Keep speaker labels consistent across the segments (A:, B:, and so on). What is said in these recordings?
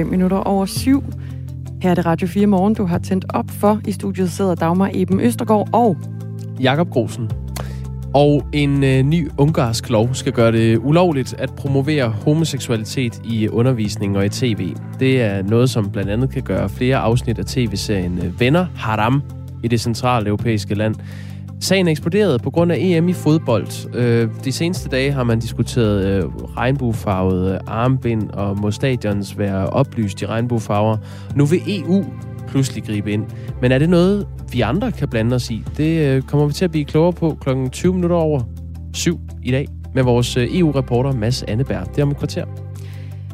A: 5 minutter over 7. Her er det Radio 4 Morgen, du har tændt op for. I studiet sidder Dagmar Eben Østergaard og...
B: Jakob Grosen. Og en øh, ny ungarsk lov skal gøre det ulovligt at promovere homoseksualitet i undervisning og i tv. Det er noget, som blandt andet kan gøre flere afsnit af tv-serien øh, Venner Haram i det centrale europæiske land Sagen er eksploderet på grund af EM i fodbold. Øh, de seneste dage har man diskuteret øh, regnbuefarvede armbind, og må stadions være oplyst i regnbuefarver. Nu vil EU pludselig gribe ind. Men er det noget, vi andre kan blande os i? Det øh, kommer vi til at blive klogere på kl. 20 minutter over syv i dag med vores øh, EU-reporter Mads Anneberg. Det er om et kvarter.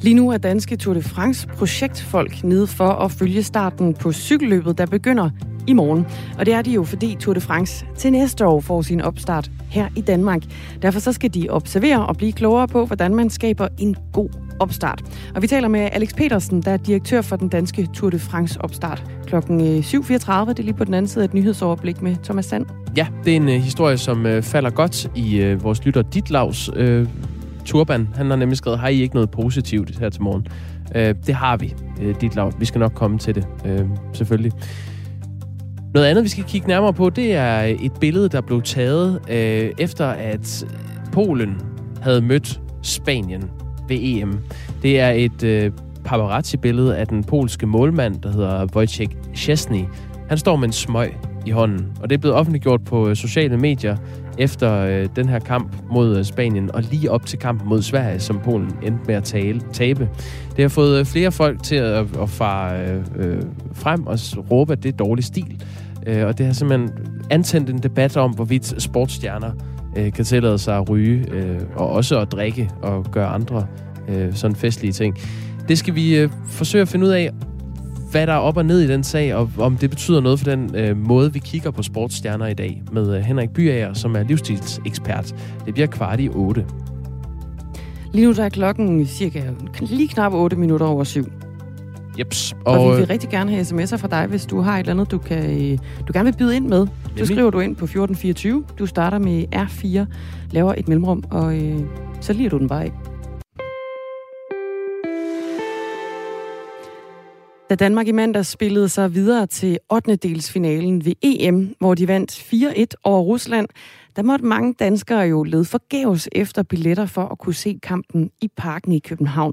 A: Lige nu er danske Tour de France projektfolk nede for at følge starten på cykelløbet, der begynder i morgen. Og det er de jo, fordi Tour de France til næste år får sin opstart her i Danmark. Derfor så skal de observere og blive klogere på, hvordan man skaber en god opstart. Og vi taler med Alex Petersen, der er direktør for den danske Tour de France opstart. Klokken øh, 7.34, det er lige på den anden side af et nyhedsoverblik med Thomas Sand.
B: Ja, det er en uh, historie, som uh, falder godt i uh, vores lytter Ditlavs uh, turban. Han har nemlig skrevet, har I ikke noget positivt her til morgen? Øh, det har vi, øh, dit lav. Vi skal nok komme til det, øh, selvfølgelig. Noget andet, vi skal kigge nærmere på, det er et billede, der blev taget øh, efter, at Polen havde mødt Spanien ved EM. Det er et øh, paparazzi-billede af den polske målmand, der hedder Wojciech Szczesny. Han står med en smøg i hånden, og det er blevet offentliggjort på øh, sociale medier efter øh, den her kamp mod øh, Spanien, og lige op til kampen mod Sverige, som Polen endte med at tale, tabe. Det har fået øh, flere folk til at, at fare øh, øh, frem og råbe, at det er dårlig stil. Øh, og det har simpelthen antændt en debat om, hvorvidt sportsstjerner øh, kan tillade sig at ryge, øh, og også at drikke og gøre andre øh, sådan festlige ting. Det skal vi øh, forsøge at finde ud af, hvad der er op og ned i den sag, og om det betyder noget for den øh, måde, vi kigger på sportsstjerner i dag, med øh, Henrik Byager, som er livsstilsekspert. Det bliver kvart i otte.
A: Lige nu der er klokken cirka lige knap 8 minutter over syv.
B: Jeps.
A: Og, og vi vil rigtig gerne have sms'er fra dig, hvis du har et eller andet, du, kan, øh, du gerne vil byde ind med. Så skriver du ind på 1424. Du starter med R4, laver et mellemrum, og øh, så liger du den bare af. Da Danmark i mandag spillede sig videre til 8. delsfinalen ved EM, hvor de vandt 4-1 over Rusland, der måtte mange danskere jo lede forgæves efter billetter for at kunne se kampen i parken i København.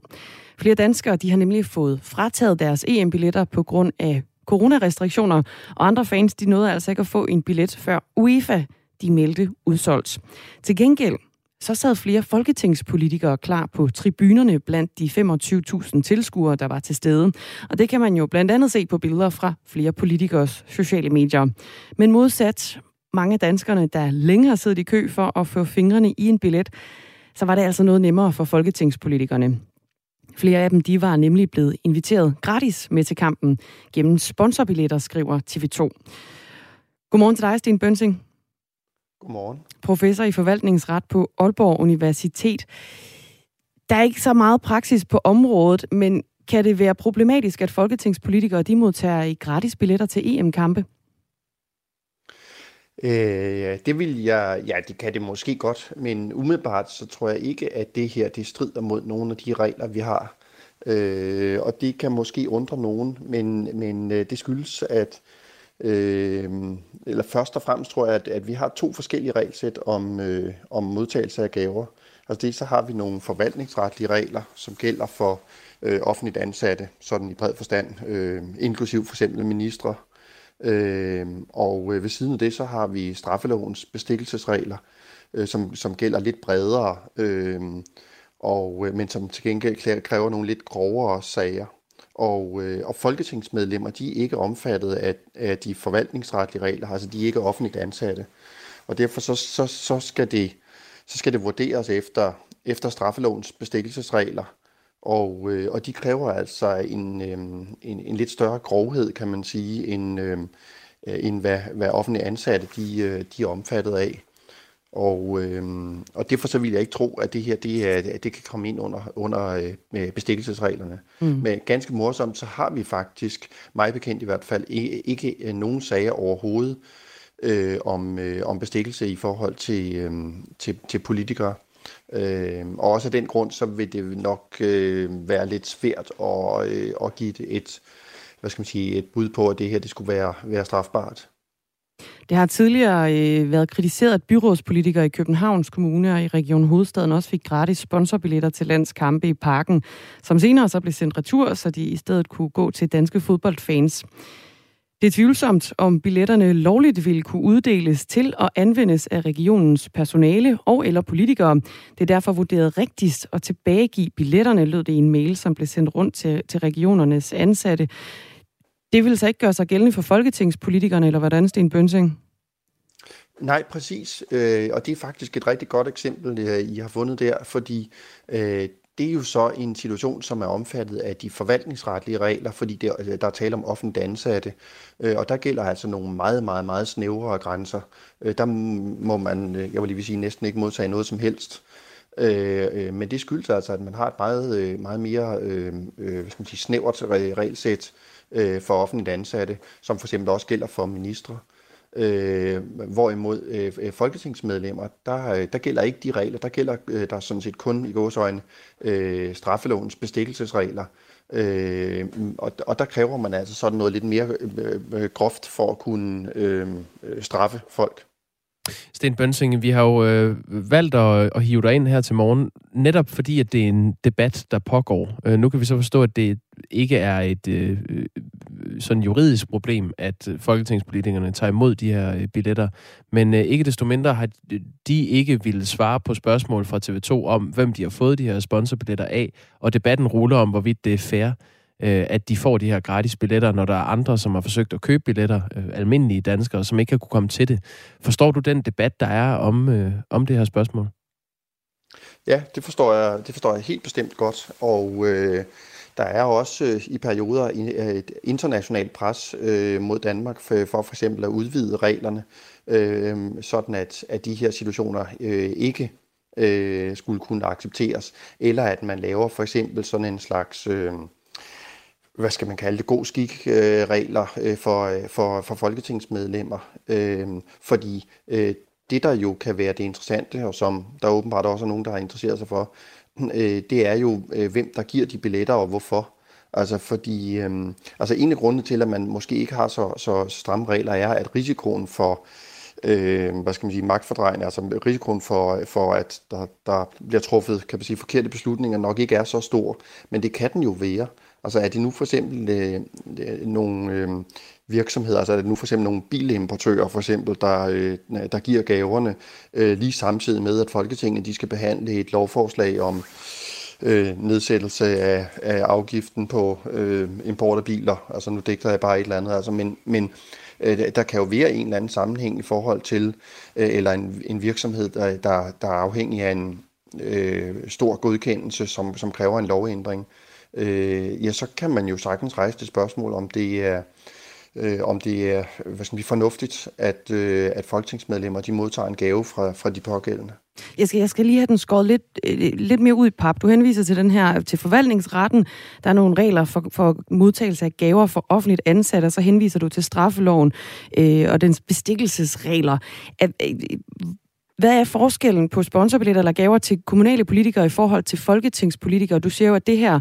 A: Flere danskere de har nemlig fået frataget deres EM-billetter på grund af coronarestriktioner, og andre fans de nåede altså ikke at få en billet før UEFA de meldte udsolgt. Til gengæld så sad flere folketingspolitikere klar på tribunerne blandt de 25.000 tilskuere, der var til stede. Og det kan man jo blandt andet se på billeder fra flere politikers sociale medier. Men modsat mange af danskerne, der længe har siddet i kø for at få fingrene i en billet, så var det altså noget nemmere for folketingspolitikerne. Flere af dem de var nemlig blevet inviteret gratis med til kampen gennem sponsorbilletter, skriver TV2. Godmorgen til dig, Sten Bønsing.
C: Godmorgen.
A: Professor i forvaltningsret på Aalborg Universitet. Der er ikke så meget praksis på området, men kan det være problematisk, at folketingspolitikere de modtager i gratis billetter til EM-kampe?
C: Øh, det vil jeg, ja, det kan det måske godt, men umiddelbart så tror jeg ikke, at det her det strider mod nogle af de regler, vi har. Øh, og det kan måske undre nogen, men, men øh, det skyldes, at øh, Øh, eller først og fremmest tror jeg, at, at vi har to forskellige regelsæt om, øh, om modtagelse af gaver. Altså det så har vi nogle forvaltningsretlige regler, som gælder for øh, offentligt ansatte, sådan i bred forstand, øh, inklusiv for eksempel ministre, Øh, og øh, ved siden af det, så har vi straffelovens bestikkelsesregler, øh, som, som gælder lidt bredere, øh, og, øh, men som til gengæld kræver nogle lidt grovere sager. Og, øh, og folketingsmedlemmer, de er ikke omfattet af, af de forvaltningsretlige regler, altså de er ikke offentligt ansatte. Og derfor så, så, så, skal, det, så skal det vurderes efter, efter straffelovens bestikkelsesregler, og, øh, og de kræver altså en, øh, en, en lidt større grovhed, kan man sige, end, øh, end hvad, hvad offentlige ansatte de, øh, de er omfattet af. Og, øh, og derfor så vil jeg ikke tro, at det her det, er, det kan komme ind under, under øh, bestikkelsesreglerne. Mm. Men ganske morsomt, så har vi faktisk, mig bekendt i hvert fald, ikke, ikke øh, nogen sager overhovedet øh, om, øh, om bestikkelse i forhold til, øh, til, til politikere. Øh, og også af den grund, så vil det nok øh, være lidt svært at, øh, at give det et, hvad skal man sige, et bud på, at det her det skulle være, være strafbart.
A: Det har tidligere øh, været kritiseret, at byrådspolitikere i Københavns Kommune og i Region Hovedstaden også fik gratis sponsorbilletter til landskampe i parken, som senere så blev sendt retur, så de i stedet kunne gå til danske fodboldfans. Det er tvivlsomt, om billetterne lovligt ville kunne uddeles til og anvendes af regionens personale og eller politikere. Det er derfor vurderet rigtigst at tilbagegive billetterne, lød det i en mail, som blev sendt rundt til, til regionernes ansatte. Det vil så ikke gøre sig gældende for folketingspolitikerne, eller hvordan, Sten Bønsing?
C: Nej, præcis. Øh, og det er faktisk et rigtig godt eksempel, øh, I har fundet der, fordi øh, det er jo så en situation, som er omfattet af de forvaltningsretlige regler, fordi der, øh, der er tale om offentligt ansatte. Øh, og der gælder altså nogle meget, meget, meget snævrere grænser. Der må man, jeg vil lige sige, næsten ikke modtage noget som helst. Men det skyldes altså, at man har et meget, meget mere hvad skal man sige, snævert regelsæt Øh, for offentligt ansatte, som for eksempel også gælder for ministre. Øh, hvorimod øh, øh folketingsmedlemmer, der, øh, der gælder ikke de regler. Der gælder øh, der sådan set kun i gåsøjne øh, straffelovens bestikkelsesregler. Øh, og, og der kræver man altså sådan noget lidt mere øh groft for at kunne øh, straffe folk.
B: Sten Bønsing, vi har jo øh, valgt at, at hive dig ind her til morgen, netop fordi, at det er en debat, der pågår. Øh, nu kan vi så forstå, at det ikke er et øh, øh sådan juridisk problem, at folketingspolitikerne tager imod de her øh, billetter, men øh, ikke desto mindre har de ikke ville svare på spørgsmål fra TV2 om, hvem de har fået de her sponsorbilletter af, og debatten ruller om, hvorvidt det er fair øh, at de får de her gratis billetter, når der er andre, som har forsøgt at købe billetter, øh, almindelige danskere, som ikke har kunne komme til det. Forstår du den debat, der er om, øh, om det her spørgsmål?
C: Ja, det forstår jeg, det forstår jeg helt bestemt godt, og øh, der er også øh, i perioder øh, et internationalt pres øh, mod Danmark for, for for eksempel at udvide reglerne, øh, sådan at, at de her situationer øh, ikke øh, skulle kunne accepteres, eller at man laver for eksempel sådan en slags... Øh, hvad skal man kalde det, god skik-regler øh, øh, for, øh, for, for folketingsmedlemmer. Øh, fordi øh, det, der jo kan være det interessante, og som der åbenbart også er nogen, der har interesseret sig for, øh, det er jo, øh, hvem der giver de billetter og hvorfor. Altså fordi, øh, altså en af grundene til, at man måske ikke har så, så stramme regler, er, at risikoen for, øh, hvad skal man sige, magtfordrejning, altså risikoen for, for at der, der bliver truffet, kan man sige, forkerte beslutninger, nok ikke er så stor, men det kan den jo være. Altså er det nu for eksempel øh, nogle øh, virksomheder, altså er det nu for eksempel nogle bilimportører for eksempel, der, øh, der giver gaverne øh, lige samtidig med, at Folketinget de skal behandle et lovforslag om øh, nedsættelse af, af afgiften på øh, import af biler. Altså nu digter jeg bare et eller andet, altså, men, men øh, der kan jo være en eller anden sammenhæng i forhold til, øh, eller en, en virksomhed, der, der, der er afhængig af en øh, stor godkendelse, som, som kræver en lovændring øh, Øh, ja, så kan man jo sagtens rejse det spørgsmål, om det er, øh, om det er hvad skal man, fornuftigt, at, øh, at folketingsmedlemmer de modtager en gave fra, fra de pågældende.
A: Jeg skal, jeg skal lige have den skåret lidt, øh, lidt mere ud i pap. Du henviser til den her til forvaltningsretten. Der er nogle regler for, for modtagelse af gaver for offentligt ansatte, og så henviser du til straffeloven øh, og dens bestikkelsesregler. Øh, hvad er forskellen på sponsorbilletter eller gaver til kommunale politikere i forhold til folketingspolitikere? Du siger jo, at det her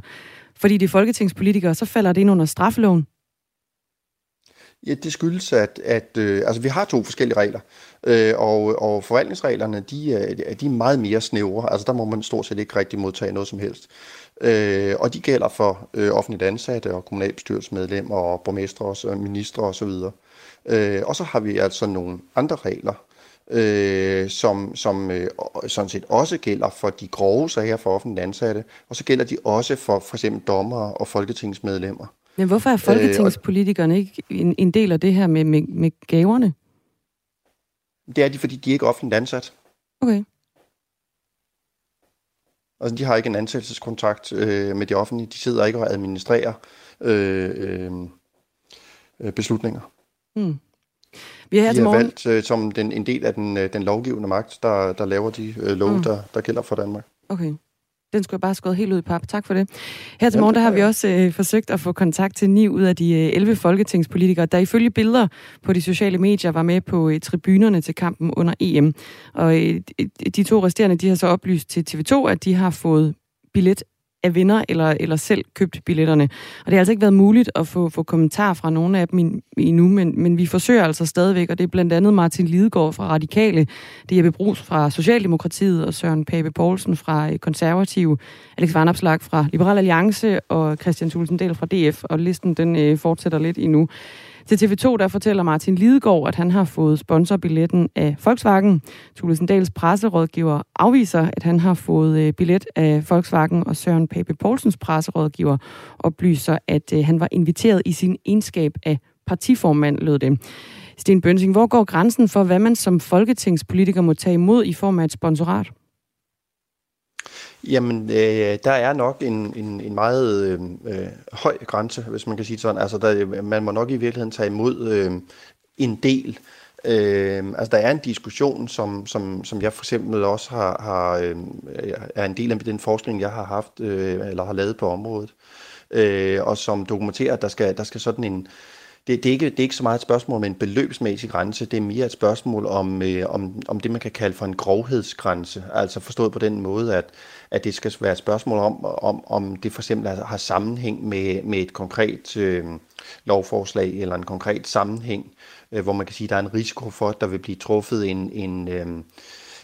A: fordi de er folketingspolitikere, så falder det ind under straffeloven.
C: Ja, det skyldes, at, at øh, altså, vi har to forskellige regler, øh, og, og forvaltningsreglerne, de er, de er meget mere snævre. Altså, der må man stort set ikke rigtig modtage noget som helst. Øh, og de gælder for øh, offentligt ansatte og kommunalbestyrelsesmedlemmer og borgmestre og ministre osv. Og, øh, og så har vi altså nogle andre regler, øh, som, som øh, sådan set også gælder for de grove sager for offentlige ansatte, og så gælder de også for for eksempel dommere og folketingsmedlemmer.
A: Men hvorfor er folketingspolitikerne ikke en, en del af det her med, med, med gaverne?
C: Det er de, fordi de er ikke offentligt ansat.
A: Okay.
C: Altså, de har ikke en ansættelseskontrakt øh, med de offentlige. De sidder ikke og administrerer øh, øh, beslutninger. Mm. Vi er her de er valgt øh, som den, en del af den, øh, den lovgivende magt, der, der laver de øh, love, mm. der, der gælder for Danmark.
A: Okay. Den skulle jeg bare skåret helt ud i pap. Tak for det. Her til morgen der har vi også øh, forsøgt at få kontakt til ni ud af de øh, 11 folketingspolitikere, der ifølge billeder på de sociale medier var med på øh, tribunerne til kampen under EM. Og øh, de to resterende de har så oplyst til TV2, at de har fået billet af vinder eller, eller selv købt billetterne. Og det har altså ikke været muligt at få, få kommentar fra nogle af dem endnu, men, men vi forsøger altså stadigvæk, og det er blandt andet Martin Lidegaard fra Radikale, det er Jeppe Brugs fra Socialdemokratiet, og Søren Pape Poulsen fra øh, Konservative, Alex Varnopslag fra Liberal Alliance, og Christian Tulsendal fra DF, og listen den øh, fortsætter lidt endnu. Til TV2 der fortæller Martin Lidegaard, at han har fået sponsorbilletten af Volkswagen. Tulesendals presserådgiver afviser, at han har fået øh, billet af Volkswagen, og Søren Pape Poulsens presserådgiver oplyser, at øh, han var inviteret i sin egenskab af partiformand, lød det. Sten Bønsing, hvor går grænsen for, hvad man som folketingspolitiker må tage imod i form af et sponsorat?
C: Jamen, øh, der er nok en, en, en meget øh, øh, høj grænse, hvis man kan sige sådan. Altså, der, man må nok i virkeligheden tage imod øh, en del. Øh, altså, der er en diskussion, som, som, som jeg for eksempel også har, har øh, er en del af den forskning, jeg har haft øh, eller har lavet på området, øh, og som dokumenterer, at der skal, der skal sådan en det, det, er ikke, det er ikke så meget et spørgsmål med en beløbsmæssig grænse, det er mere et spørgsmål om, øh, om, om det, man kan kalde for en grovhedsgrænse. Altså forstået på den måde, at, at det skal være et spørgsmål om, om, om det for eksempel har sammenhæng med, med et konkret øh, lovforslag eller en konkret sammenhæng, øh, hvor man kan sige, at der er en risiko for, at der vil blive truffet en, en øh,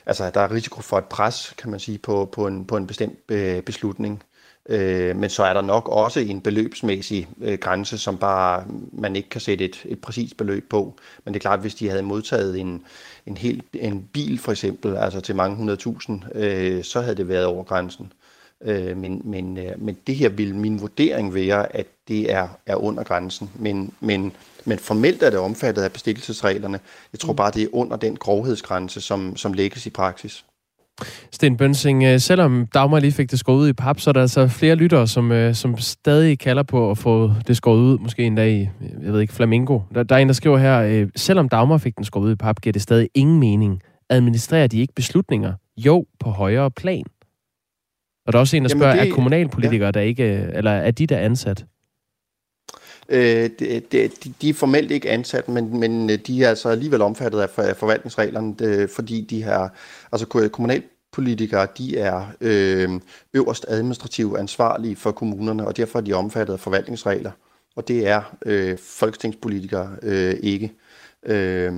C: altså der er risiko for et pres, kan man sige, på, på, en, på en bestemt øh, beslutning. Øh, men så er der nok også en beløbsmæssig øh, grænse, som bare man ikke kan sætte et, et præcist beløb på. Men det er klart, hvis de havde modtaget en, en, hel, en bil for eksempel, altså til mange hundredtusind, øh, så havde det været over grænsen. Øh, men, men, øh, men det her vil min vurdering være, at det er, er under grænsen. Men, men, men formelt er det omfattet af bestikkelsesreglerne. Jeg tror bare, det er under den grovhedsgrænse, som, som lægges i praksis.
B: Sten Bønsing, øh, selvom Dagmar lige fik det skåret ud i pap, så er der altså flere lyttere, som, øh, som stadig kalder på at få det skåret ud, måske endda i, jeg ved ikke, Flamingo. Der, der er en, der skriver her, øh, selvom Dagmar fik den skåret ud i pap, giver det stadig ingen mening. Administrerer de ikke beslutninger? Jo, på højere plan. Og der er også en, der spørger, det, er kommunalpolitikere, ja. der ikke, eller er de der ansat?
C: Øh, de, de, de er formelt ikke ansat, men, men øh, de er altså alligevel omfattet af forvaltningsreglerne, øh, fordi de her altså kommunalpolitikere, de er øh, øverst administrativt ansvarlige for kommunerne, og derfor er de omfattet af forvaltningsregler. Og det er øh, folketingspolitikere øh, ikke. Øh,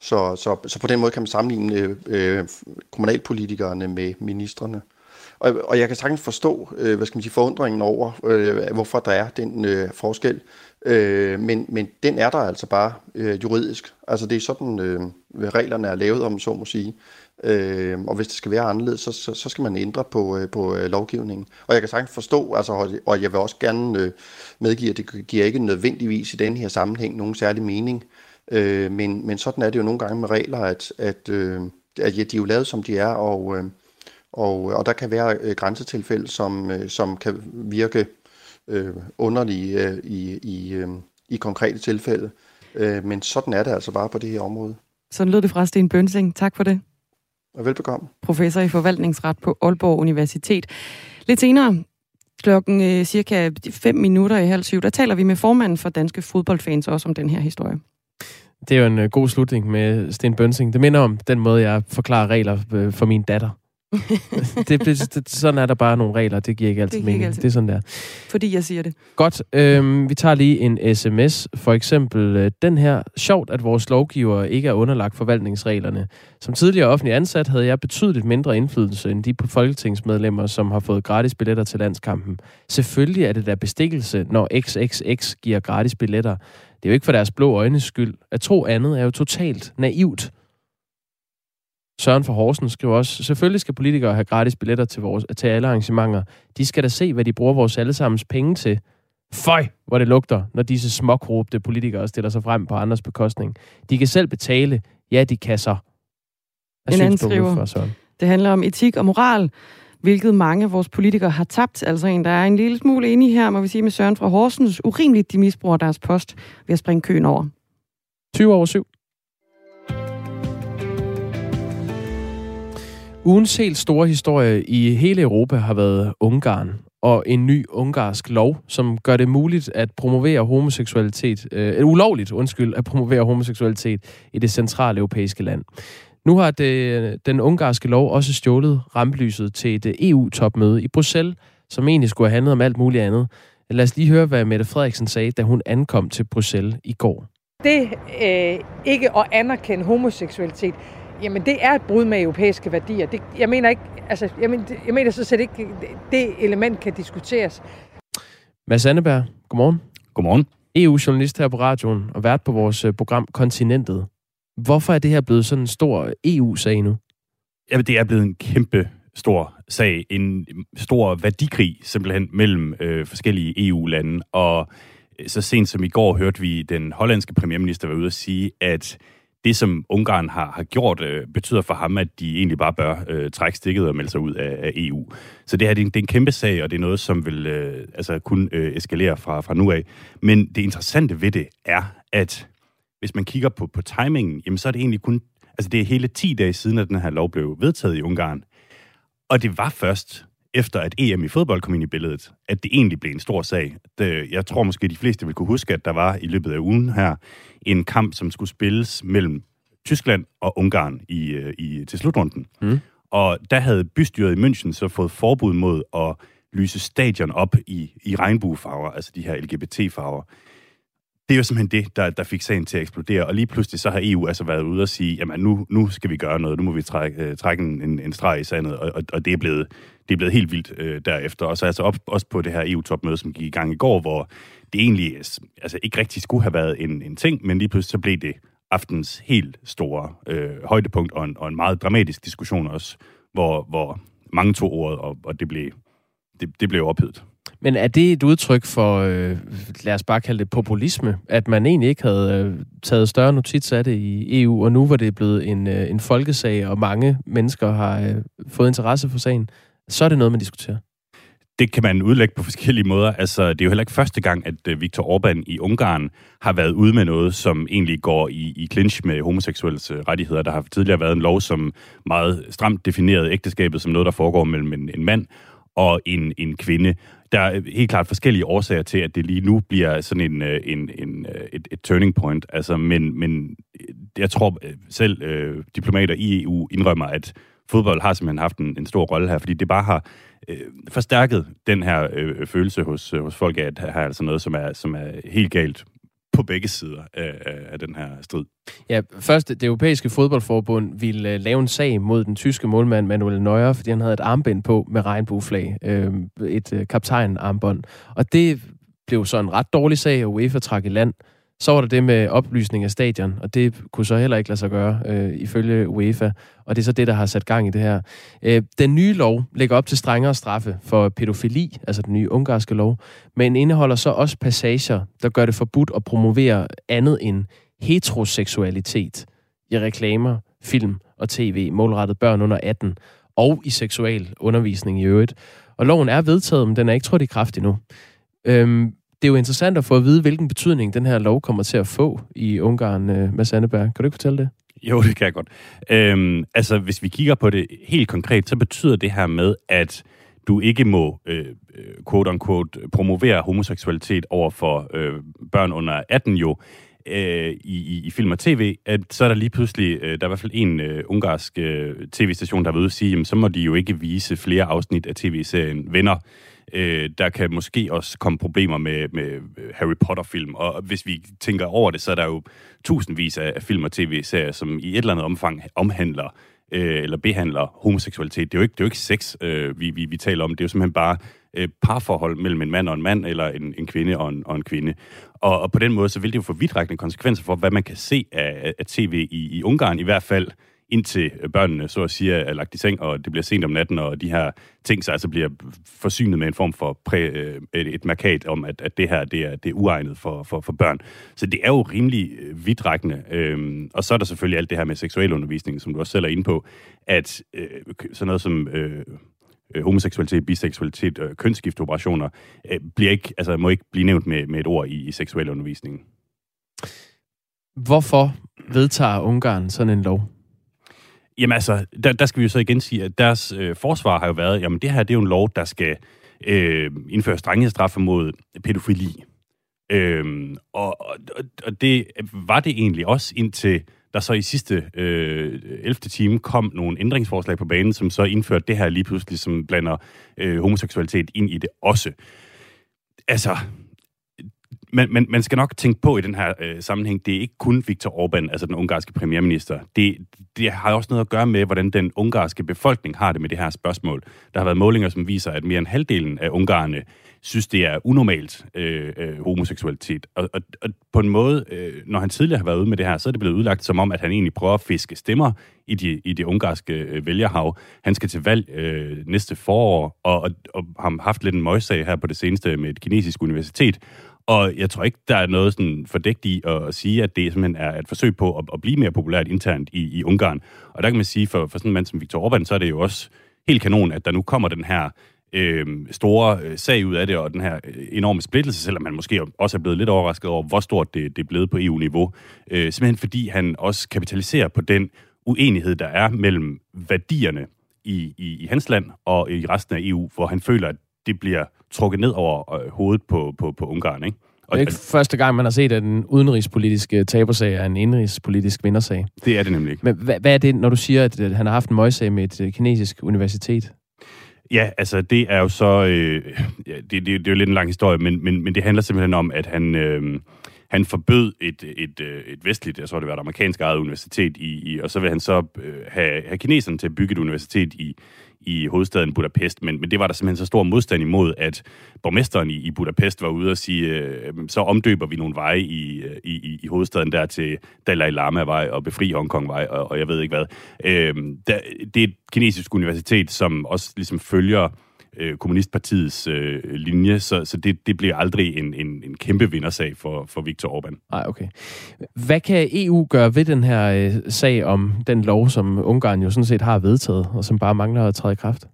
C: så, så, så på den måde kan man sammenligne øh, øh kommunalpolitikerne med ministerne. Og, og jeg kan sagtens forstå, øh, hvad skal man sige, forundringen over, øh, hvorfor der er den øh, forskel. Øh, men, men den er der altså bare øh, juridisk. Altså det er sådan, øh, reglerne er lavet, om så må sige. Øh, og hvis det skal være anderledes, så, så, så skal man ændre på, øh, på øh, lovgivningen. Og jeg kan sagtens forstå, altså, og jeg vil også gerne øh, medgive, at det giver ikke nødvendigvis i den her sammenhæng nogen særlig mening. Øh, men, men sådan er det jo nogle gange med regler, at, at, øh, at ja, de er jo lavet, som de er, og... Øh, og, og der kan være øh, grænsetilfælde, som, øh, som kan virke øh, underlige øh, i, i, øh, i konkrete tilfælde. Øh, men sådan er det altså bare på det her område.
A: Sådan lød det fra Sten Bønsing. Tak for det.
C: Og velbekomme.
A: Professor i forvaltningsret på Aalborg Universitet. Lidt senere, klokken øh, cirka 5 minutter i halv syv, der taler vi med formanden for Danske Fodboldfans også om den her historie.
B: Det er jo en øh, god slutning med Sten Bønsing. Det minder om den måde, jeg forklarer regler øh, for min datter. Det, det, sådan er der bare nogle regler, det giver ikke altid det mening. Altid. Det er sådan der.
A: Fordi jeg siger det.
B: Godt, øhm, vi tager lige en sms. For eksempel øh, den her. Sjovt, at vores lovgiver ikke er underlagt forvaltningsreglerne. Som tidligere offentlig ansat havde jeg betydeligt mindre indflydelse end de folketingsmedlemmer, som har fået gratis billetter til landskampen. Selvfølgelig er det der bestikkelse, når XXX giver gratis billetter. Det er jo ikke for deres blå øjnes skyld. At tro andet er jo totalt naivt. Søren for Horsens skriver også, selvfølgelig skal politikere have gratis billetter til, vores, til alle arrangementer. De skal da se, hvad de bruger vores allesammens penge til. Føj, hvor det lugter, når disse småkrobte politikere stiller sig frem på andres bekostning. De kan selv betale. Ja, de kan så.
A: En anden skriver, for det handler om etik og moral, hvilket mange af vores politikere har tabt. Altså en, der er en lille smule enig her, må vi sige med Søren fra Horsens. Urimeligt, de misbruger deres post ved at springe køen over.
B: 20 over 7. Ugens helt store historie i hele Europa har været Ungarn og en ny ungarsk lov, som gør det muligt at promovere homoseksualitet, øh, øh ulovligt, undskyld, at promovere homoseksualitet i det centrale europæiske land. Nu har det, den ungarske lov også stjålet rampelyset til et EU-topmøde i Bruxelles, som egentlig skulle have handlet om alt muligt andet. Lad os lige høre, hvad Mette Frederiksen sagde, da hun ankom til Bruxelles i går.
D: Det øh, ikke at anerkende homoseksualitet, jamen det er et brud med europæiske værdier. Det, jeg mener ikke, altså, jeg mener, jeg mener så set ikke, det element kan diskuteres.
B: Mads Anneberg, godmorgen.
E: Godmorgen.
B: EU-journalist her på radioen og vært på vores øh, program Kontinentet. Hvorfor er det her blevet sådan en stor EU-sag nu?
E: Jamen, det er blevet en kæmpe stor sag. En stor værdikrig simpelthen mellem øh, forskellige EU-lande. Og øh, så sent som i går hørte vi den hollandske premierminister være ude og sige, at det, som Ungarn har, har gjort, øh, betyder for ham, at de egentlig bare bør øh, trække stikket og melde sig ud af, af EU. Så det her det er, en, det er en kæmpe sag, og det er noget, som vil øh, altså kun øh, eskalere fra, fra nu af. Men det interessante ved det er, at hvis man kigger på, på timingen, jamen så er det egentlig kun... Altså det er hele 10 dage siden, at den her lov blev vedtaget i Ungarn. Og det var først efter at EM i fodbold kom ind i billedet, at det egentlig blev en stor sag. Det, jeg tror måske, de fleste vil kunne huske, at der var i løbet af ugen her en kamp, som skulle spilles mellem Tyskland og Ungarn i, øh, i, til slutrunden. Mm. Og der havde bystyret i München så fået forbud mod at lyse stadion op i, i regnbuefarver, altså de her LGBT-farver det er jo simpelthen det, der, der fik sagen til at eksplodere. Og lige pludselig så har EU altså været ude og sige, jamen nu, nu skal vi gøre noget, nu må vi trække, uh, trække en, en streg i sandet, og, og, og det, er blevet, det er blevet helt vildt øh, derefter. Og så altså op, også på det her EU-topmøde, som gik i gang i går, hvor det egentlig altså, ikke rigtig skulle have været en, en ting, men lige pludselig så blev det aftens helt store øh, højdepunkt, og en, og en meget dramatisk diskussion også, hvor, hvor mange tog ordet, og, og det, blev, det, det blev ophedet.
B: Men er det et udtryk for, øh, lad os bare kalde det populisme, at man egentlig ikke havde øh, taget større notits af det i EU, og nu var det blevet en, øh, en folkesag, og mange mennesker har øh, fået interesse for sagen, så er det noget, man diskuterer?
E: Det kan man udlægge på forskellige måder. Altså, det er jo heller ikke første gang, at øh, Viktor Orbán i Ungarn har været ude med noget, som egentlig går i, i clinch med homoseksuelles øh, rettigheder. Der har tidligere været en lov, som meget stramt definerede ægteskabet som noget, der foregår mellem en, en mand og en, en kvinde. Der er øh, helt klart forskellige årsager til, at det lige nu bliver sådan en, en, en, et, et turning point. Altså, men, men jeg tror selv øh, diplomater i EU indrømmer, at fodbold har simpelthen haft en, en stor rolle her, fordi det bare har øh, forstærket den her øh, følelse hos, øh, hos folk af, at her er altså noget, som er, som er helt galt på begge sider af, af den her strid.
B: Ja, først, det europæiske fodboldforbund ville uh, lave en sag mod den tyske målmand Manuel Neuer, fordi han havde et armbind på med regnbueflag, øh, et øh, kaptajn-armbånd. Og det blev så en ret dårlig sag, og UEFA trak i land. Så var der det med oplysning af stadion, og det kunne så heller ikke lade sig gøre, øh, ifølge UEFA. Og det er så det, der har sat gang i det her. Øh, den nye lov lægger op til strengere straffe for pædofili, altså den nye ungarske lov, men indeholder så også passager, der gør det forbudt at promovere andet end heteroseksualitet i reklamer, film og tv, målrettet børn under 18, og i seksual undervisning i øvrigt. Og loven er vedtaget, men den er ikke trådt i kraft endnu. Øhm, det er jo interessant at få at vide, hvilken betydning den her lov kommer til at få i Ungarn, øh, Mads Anneberg. Kan du ikke fortælle det?
E: Jo, det kan jeg godt. Øhm, altså, hvis vi kigger på det helt konkret, så betyder det her med, at du ikke må, øh, øh quote-unquote, promovere homoseksualitet over for øh, børn under 18 jo, øh, i, i film og tv, at så er der lige pludselig, øh, der er i hvert fald en øh, ungarsk øh, tv-station, der vil ude at sige, jamen, så må de jo ikke vise flere afsnit af tv-serien Venner, Øh, der kan måske også komme problemer med, med øh, Harry Potter-film, og hvis vi tænker over det, så er der jo tusindvis af film og tv-serier, som i et eller andet omfang omhandler øh, eller behandler homoseksualitet. Det er jo ikke, det er jo ikke sex, øh, vi, vi, vi taler om. Det er jo simpelthen bare øh, parforhold mellem en mand og en mand, eller en, en kvinde og en, og en kvinde. Og, og på den måde, så vil det jo få vidtrækkende konsekvenser for, hvad man kan se af, af tv i, i Ungarn, i hvert fald indtil børnene så at sige er lagt i seng, og det bliver sent om natten, og de her ting så altså bliver forsynet med en form for præ, øh, et, et markat om, at, at det her det er, det er uegnet for, for, for børn. Så det er jo rimelig øh, vidtrækkende. Øhm, og så er der selvfølgelig alt det her med seksuel undervisning, som du også selv er inde på, at øh, sådan noget som... Øh, øh homoseksualitet, biseksualitet og kønsskiftoperationer øh, bliver ikke, altså, må ikke blive nævnt med, med et ord i, i seksuel undervisning.
B: Hvorfor vedtager Ungarn sådan en lov?
E: Jamen altså, der, der skal vi jo så igen sige, at deres øh, forsvar har jo været, jamen det her det er jo en lov, der skal øh, indføre strenge straffe mod pædofili. Øh, og, og, og det var det egentlig også indtil der så i sidste øh, 11. time kom nogle ændringsforslag på banen, som så indførte det her lige pludselig, som blander øh, homoseksualitet ind i det også. Altså, man, man, man skal nok tænke på i den her øh, sammenhæng, det er ikke kun Viktor Orbán, altså den ungarske premierminister. Det, det har også noget at gøre med, hvordan den ungarske befolkning har det med det her spørgsmål. Der har været målinger, som viser, at mere end halvdelen af ungarerne synes, det er unormalt øh, øh, homoseksualitet. Og, og, og på en måde, øh, når han tidligere har været ude med det her, så er det blevet udlagt som om, at han egentlig prøver at fiske stemmer i de, i det ungarske øh, vælgerhav. Han skal til valg øh, næste forår, og, og, og har haft lidt en møgssag her på det seneste med et kinesisk universitet. Og jeg tror ikke, der er noget sådan fordægt i at sige, at det simpelthen er et forsøg på at, at blive mere populært internt i, i Ungarn. Og der kan man sige, for, for sådan en mand som Viktor Orbán, så er det jo også helt kanon, at der nu kommer den her øh, store øh, sag ud af det, og den her øh, enorme splittelse, selvom man måske også er blevet lidt overrasket over, hvor stort det, det er blevet på EU-niveau. Øh, simpelthen fordi han også kapitaliserer på den uenighed, der er mellem værdierne i, i, i hans land og i resten af EU, hvor han føler, at det bliver trukket ned over øh, hovedet på, på, på Ungarn, ikke?
B: Og det er ikke første gang, man har set, at en udenrigspolitisk tabersag er en indrigspolitisk vindersag.
E: Det er det nemlig ikke.
B: Men hvad, hvad er det, når du siger, at han har haft en møgssag med et kinesisk universitet?
E: Ja, altså det er jo så... Øh, det, det, det er jo lidt en lang historie, men, men, men det handler simpelthen om, at han... Øh, han forbød et, et, øh, et vestligt, jeg tror det var et amerikansk eget universitet, i, i, og så vil han så øh, have, have kineserne til at bygge et universitet i, i hovedstaden Budapest, men, men det var der simpelthen så stor modstand imod, at borgmesteren i, i Budapest var ude og sige, øh, så omdøber vi nogle veje øh, i, i, i hovedstaden der til Dalai Lama-vej og Befri Hongkong-vej, og, og jeg ved ikke hvad. Øh, der, det er et kinesisk universitet, som også ligesom følger øh, Kommunistpartiets øh, linje, så, så det, det bliver aldrig en, en, en kæmpe vindersag for, for Viktor Orbán.
B: Nej, okay. Hvad kan EU gøre ved den her øh, sag om den lov, som Ungarn jo sådan set har vedtaget, og som bare mangler at træde i kraft?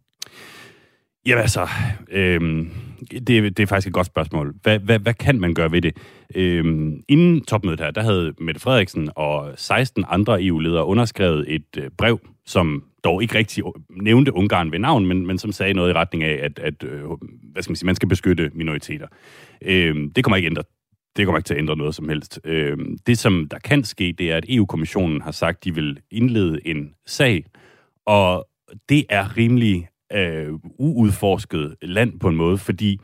E: Jamen altså, øh, det, det er faktisk et godt spørgsmål. Hvad, hvad, hvad kan man gøre ved det? Øhm, inden topmødet her, der havde Mette Frederiksen og 16 andre EU-ledere underskrevet et øh, brev, som dog ikke rigtig nævnte Ungarn ved navn, men, men som sagde noget i retning af, at, at øh, hvad skal man, sige, man skal beskytte minoriteter. Øhm, det kommer ikke ændre det kommer ikke til at ændre noget som helst. Øh, det, som der kan ske, det er, at EU-kommissionen har sagt, at de vil indlede en sag, og det er rimelig øh, uudforsket land på en måde, fordi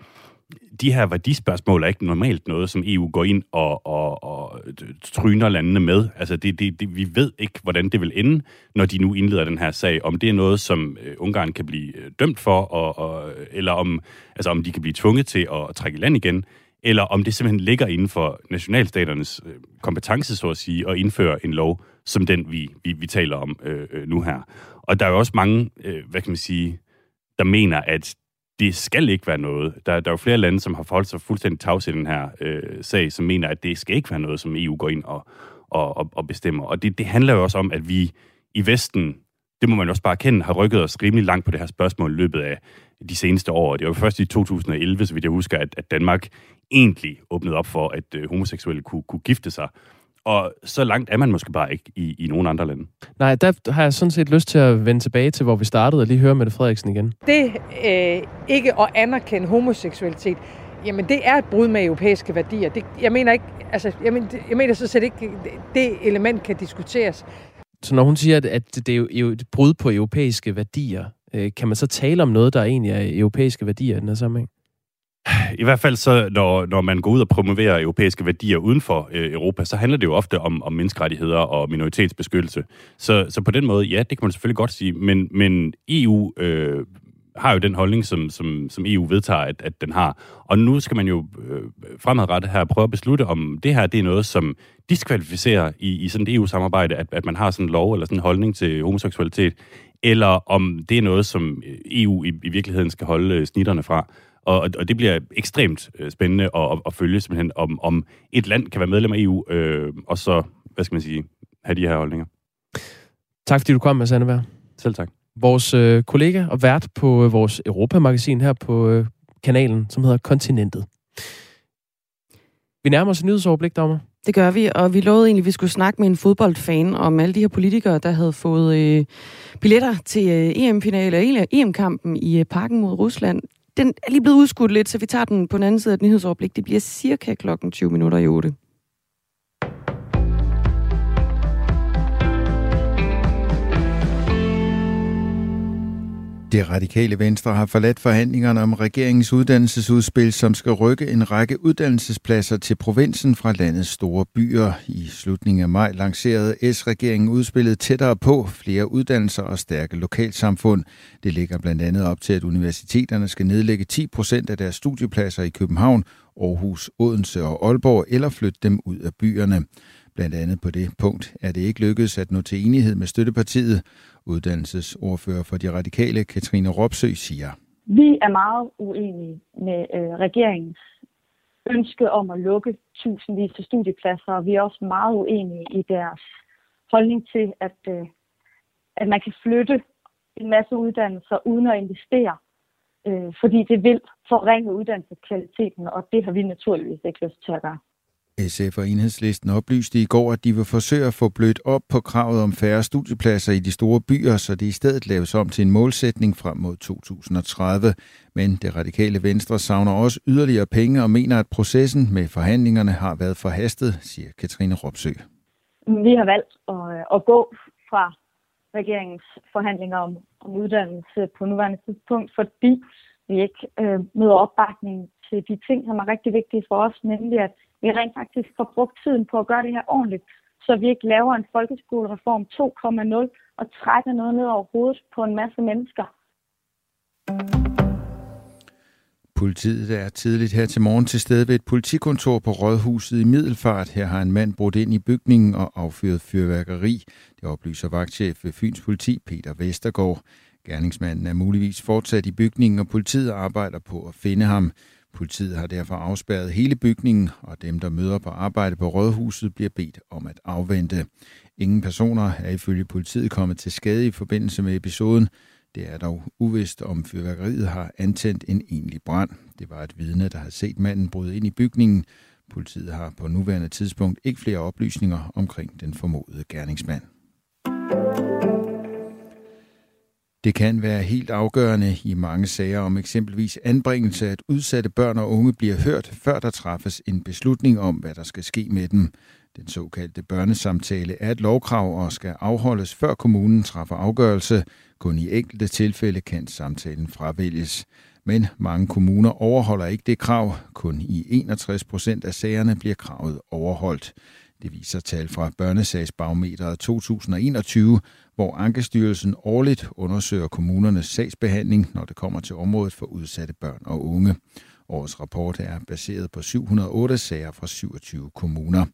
E: de her værdispørgsmål er ikke normalt noget, som EU går ind og, og, og tryner landene med. Altså, det, det, det, vi ved ikke, hvordan det vil ende, når de nu indleder den her sag. Om det er noget, som øh, Ungarn kan blive øh, dømt for, og, og, eller om, altså, om de kan blive tvunget til at trække land igen, eller om det simpelthen ligger inden for nationalstaternes øh, kompetence, så at sige, at indføre en lov, som den, vi, vi, vi taler om øh, nu her. Og der er jo også mange, øh, hvad kan man sige, der mener, at det skal ikke være noget. Der, der er jo flere lande, som har forholdt sig fuldstændig tavs i den her øh, sag, som mener, at det skal ikke være noget, som EU går ind og, og, og, og bestemmer. Og det, det handler jo også om, at vi i Vesten, det må man også bare erkende, har rykket os rimelig langt på det her spørgsmål i løbet af de seneste år. Det var først i 2011, så vidt jeg husker, at, at Danmark egentlig åbnede op for, at øh, homoseksuelle kunne, kunne gifte sig. Og så langt er man måske bare ikke i, i nogen andre lande.
B: Nej, der har jeg sådan set lyst til at vende tilbage til, hvor vi startede, og lige høre Mette Frederiksen igen.
D: Det øh, ikke at anerkende homoseksualitet, jamen det er et brud med europæiske værdier. Det, jeg mener ikke, altså, jeg mener, jeg mener så set ikke, det element kan diskuteres.
B: Så når hun siger, at det er jo et brud på europæiske værdier, øh, kan man så tale om noget, der egentlig er europæiske værdier i den her sammenhæng?
E: I hvert fald så, når, når man går ud og promoverer europæiske værdier uden for øh, Europa, så handler det jo ofte om, om menneskerettigheder og minoritetsbeskyttelse. Så, så på den måde, ja, det kan man selvfølgelig godt sige, men, men EU øh, har jo den holdning, som, som, som EU vedtager, at, at den har. Og nu skal man jo øh, fremadrettet her prøve at beslutte, om det her det er noget, som diskvalificerer i, i sådan et EU-samarbejde, at, at man har sådan en lov eller sådan en holdning til homoseksualitet, eller om det er noget, som EU i, i virkeligheden skal holde øh, snitterne fra. Og, og det bliver ekstremt øh, spændende at, at, at følge simpelthen, om, om et land kan være medlem af EU, øh, og så, hvad skal man sige, have de her holdninger.
B: Tak fordi du kom, Mads Anneberg.
E: Selv tak.
B: Vores øh, kollega og vært på øh, vores Europa-magasin her på øh, kanalen, som hedder Kontinentet. Vi nærmer os nyhedsoverblik, Dagmar.
A: Det gør vi, og vi lovede egentlig, at vi skulle snakke med en fodboldfan om alle de her politikere, der havde fået øh, billetter til øh, EM-finale eller EM-kampen i øh, parken mod Rusland. Den er lige blevet udskudt lidt, så vi tager den på den anden side af et nyhedsoverblik. Det bliver cirka klokken 20 minutter i 8.
F: Det radikale venstre har forladt forhandlingerne om regeringens uddannelsesudspil, som skal rykke en række uddannelsespladser til provinsen fra landets store byer. I slutningen af maj lancerede S-regeringen udspillet tættere på flere uddannelser og stærke lokalsamfund. Det ligger blandt andet op til, at universiteterne skal nedlægge 10 procent af deres studiepladser i København, Aarhus, Odense og Aalborg eller flytte dem ud af byerne. Blandt andet på det punkt er det ikke lykkedes at nå til enighed med støttepartiet. Uddannelsesordfører for de radikale, Katrine Ropsø, siger.
G: Vi er meget uenige med øh, regeringens ønske om at lukke tusindvis af studiepladser, og vi er også meget uenige i deres holdning til, at, øh, at man kan flytte en masse uddannelser uden at investere, øh, fordi det vil forringe uddannelseskvaliteten, og det har vi naturligvis ikke lyst til at gøre.
F: SF og Enhedslisten oplyste i går, at de vil forsøge at få blødt op på kravet om færre studiepladser i de store byer, så det i stedet laves om til en målsætning frem mod 2030. Men det radikale venstre savner også yderligere penge og mener, at processen med forhandlingerne har været forhastet, siger Katrine Ropsø.
G: Vi har valgt at, øh, at gå fra regeringens forhandlinger om, om uddannelse på nuværende tidspunkt, fordi vi ikke øh, møder opbakning til de ting, som er rigtig vigtige for os, nemlig at vi rent faktisk får brugt tiden på at gøre det her ordentligt, så vi ikke laver en folkeskolereform 2.0 og trækker noget ned over hovedet på en masse mennesker.
F: Politiet er tidligt her til morgen til stede ved et politikontor på Rådhuset i Middelfart. Her har en mand brudt ind i bygningen og affyret fyrværkeri. Det oplyser vagtchef ved Fyns politi Peter Vestergaard. Gerningsmanden er muligvis fortsat i bygningen, og politiet arbejder på at finde ham. Politiet har derfor afspærret hele bygningen, og dem, der møder på arbejde på Rådhuset, bliver bedt om at afvente. Ingen personer er ifølge politiet kommet til skade i forbindelse med episoden. Det er dog uvist, om fyrværkeriet har antændt en egentlig brand. Det var et vidne, der har set manden bryde ind i bygningen. Politiet har på nuværende tidspunkt ikke flere oplysninger omkring den formodede gerningsmand. Det kan være helt afgørende i mange sager om eksempelvis anbringelse, at udsatte børn og unge bliver hørt, før der træffes en beslutning om, hvad der skal ske med dem. Den såkaldte børnesamtale er et lovkrav og skal afholdes, før kommunen træffer afgørelse. Kun i enkelte tilfælde kan samtalen fravælges. Men mange kommuner overholder ikke det krav. Kun i 61 procent af sagerne bliver kravet overholdt. Det viser tal fra Børnesagsbarometeret 2021, hvor Ankestyrelsen årligt undersøger kommunernes sagsbehandling, når det kommer til området for udsatte børn og unge. Årets rapport er baseret på 708 sager fra 27 kommuner.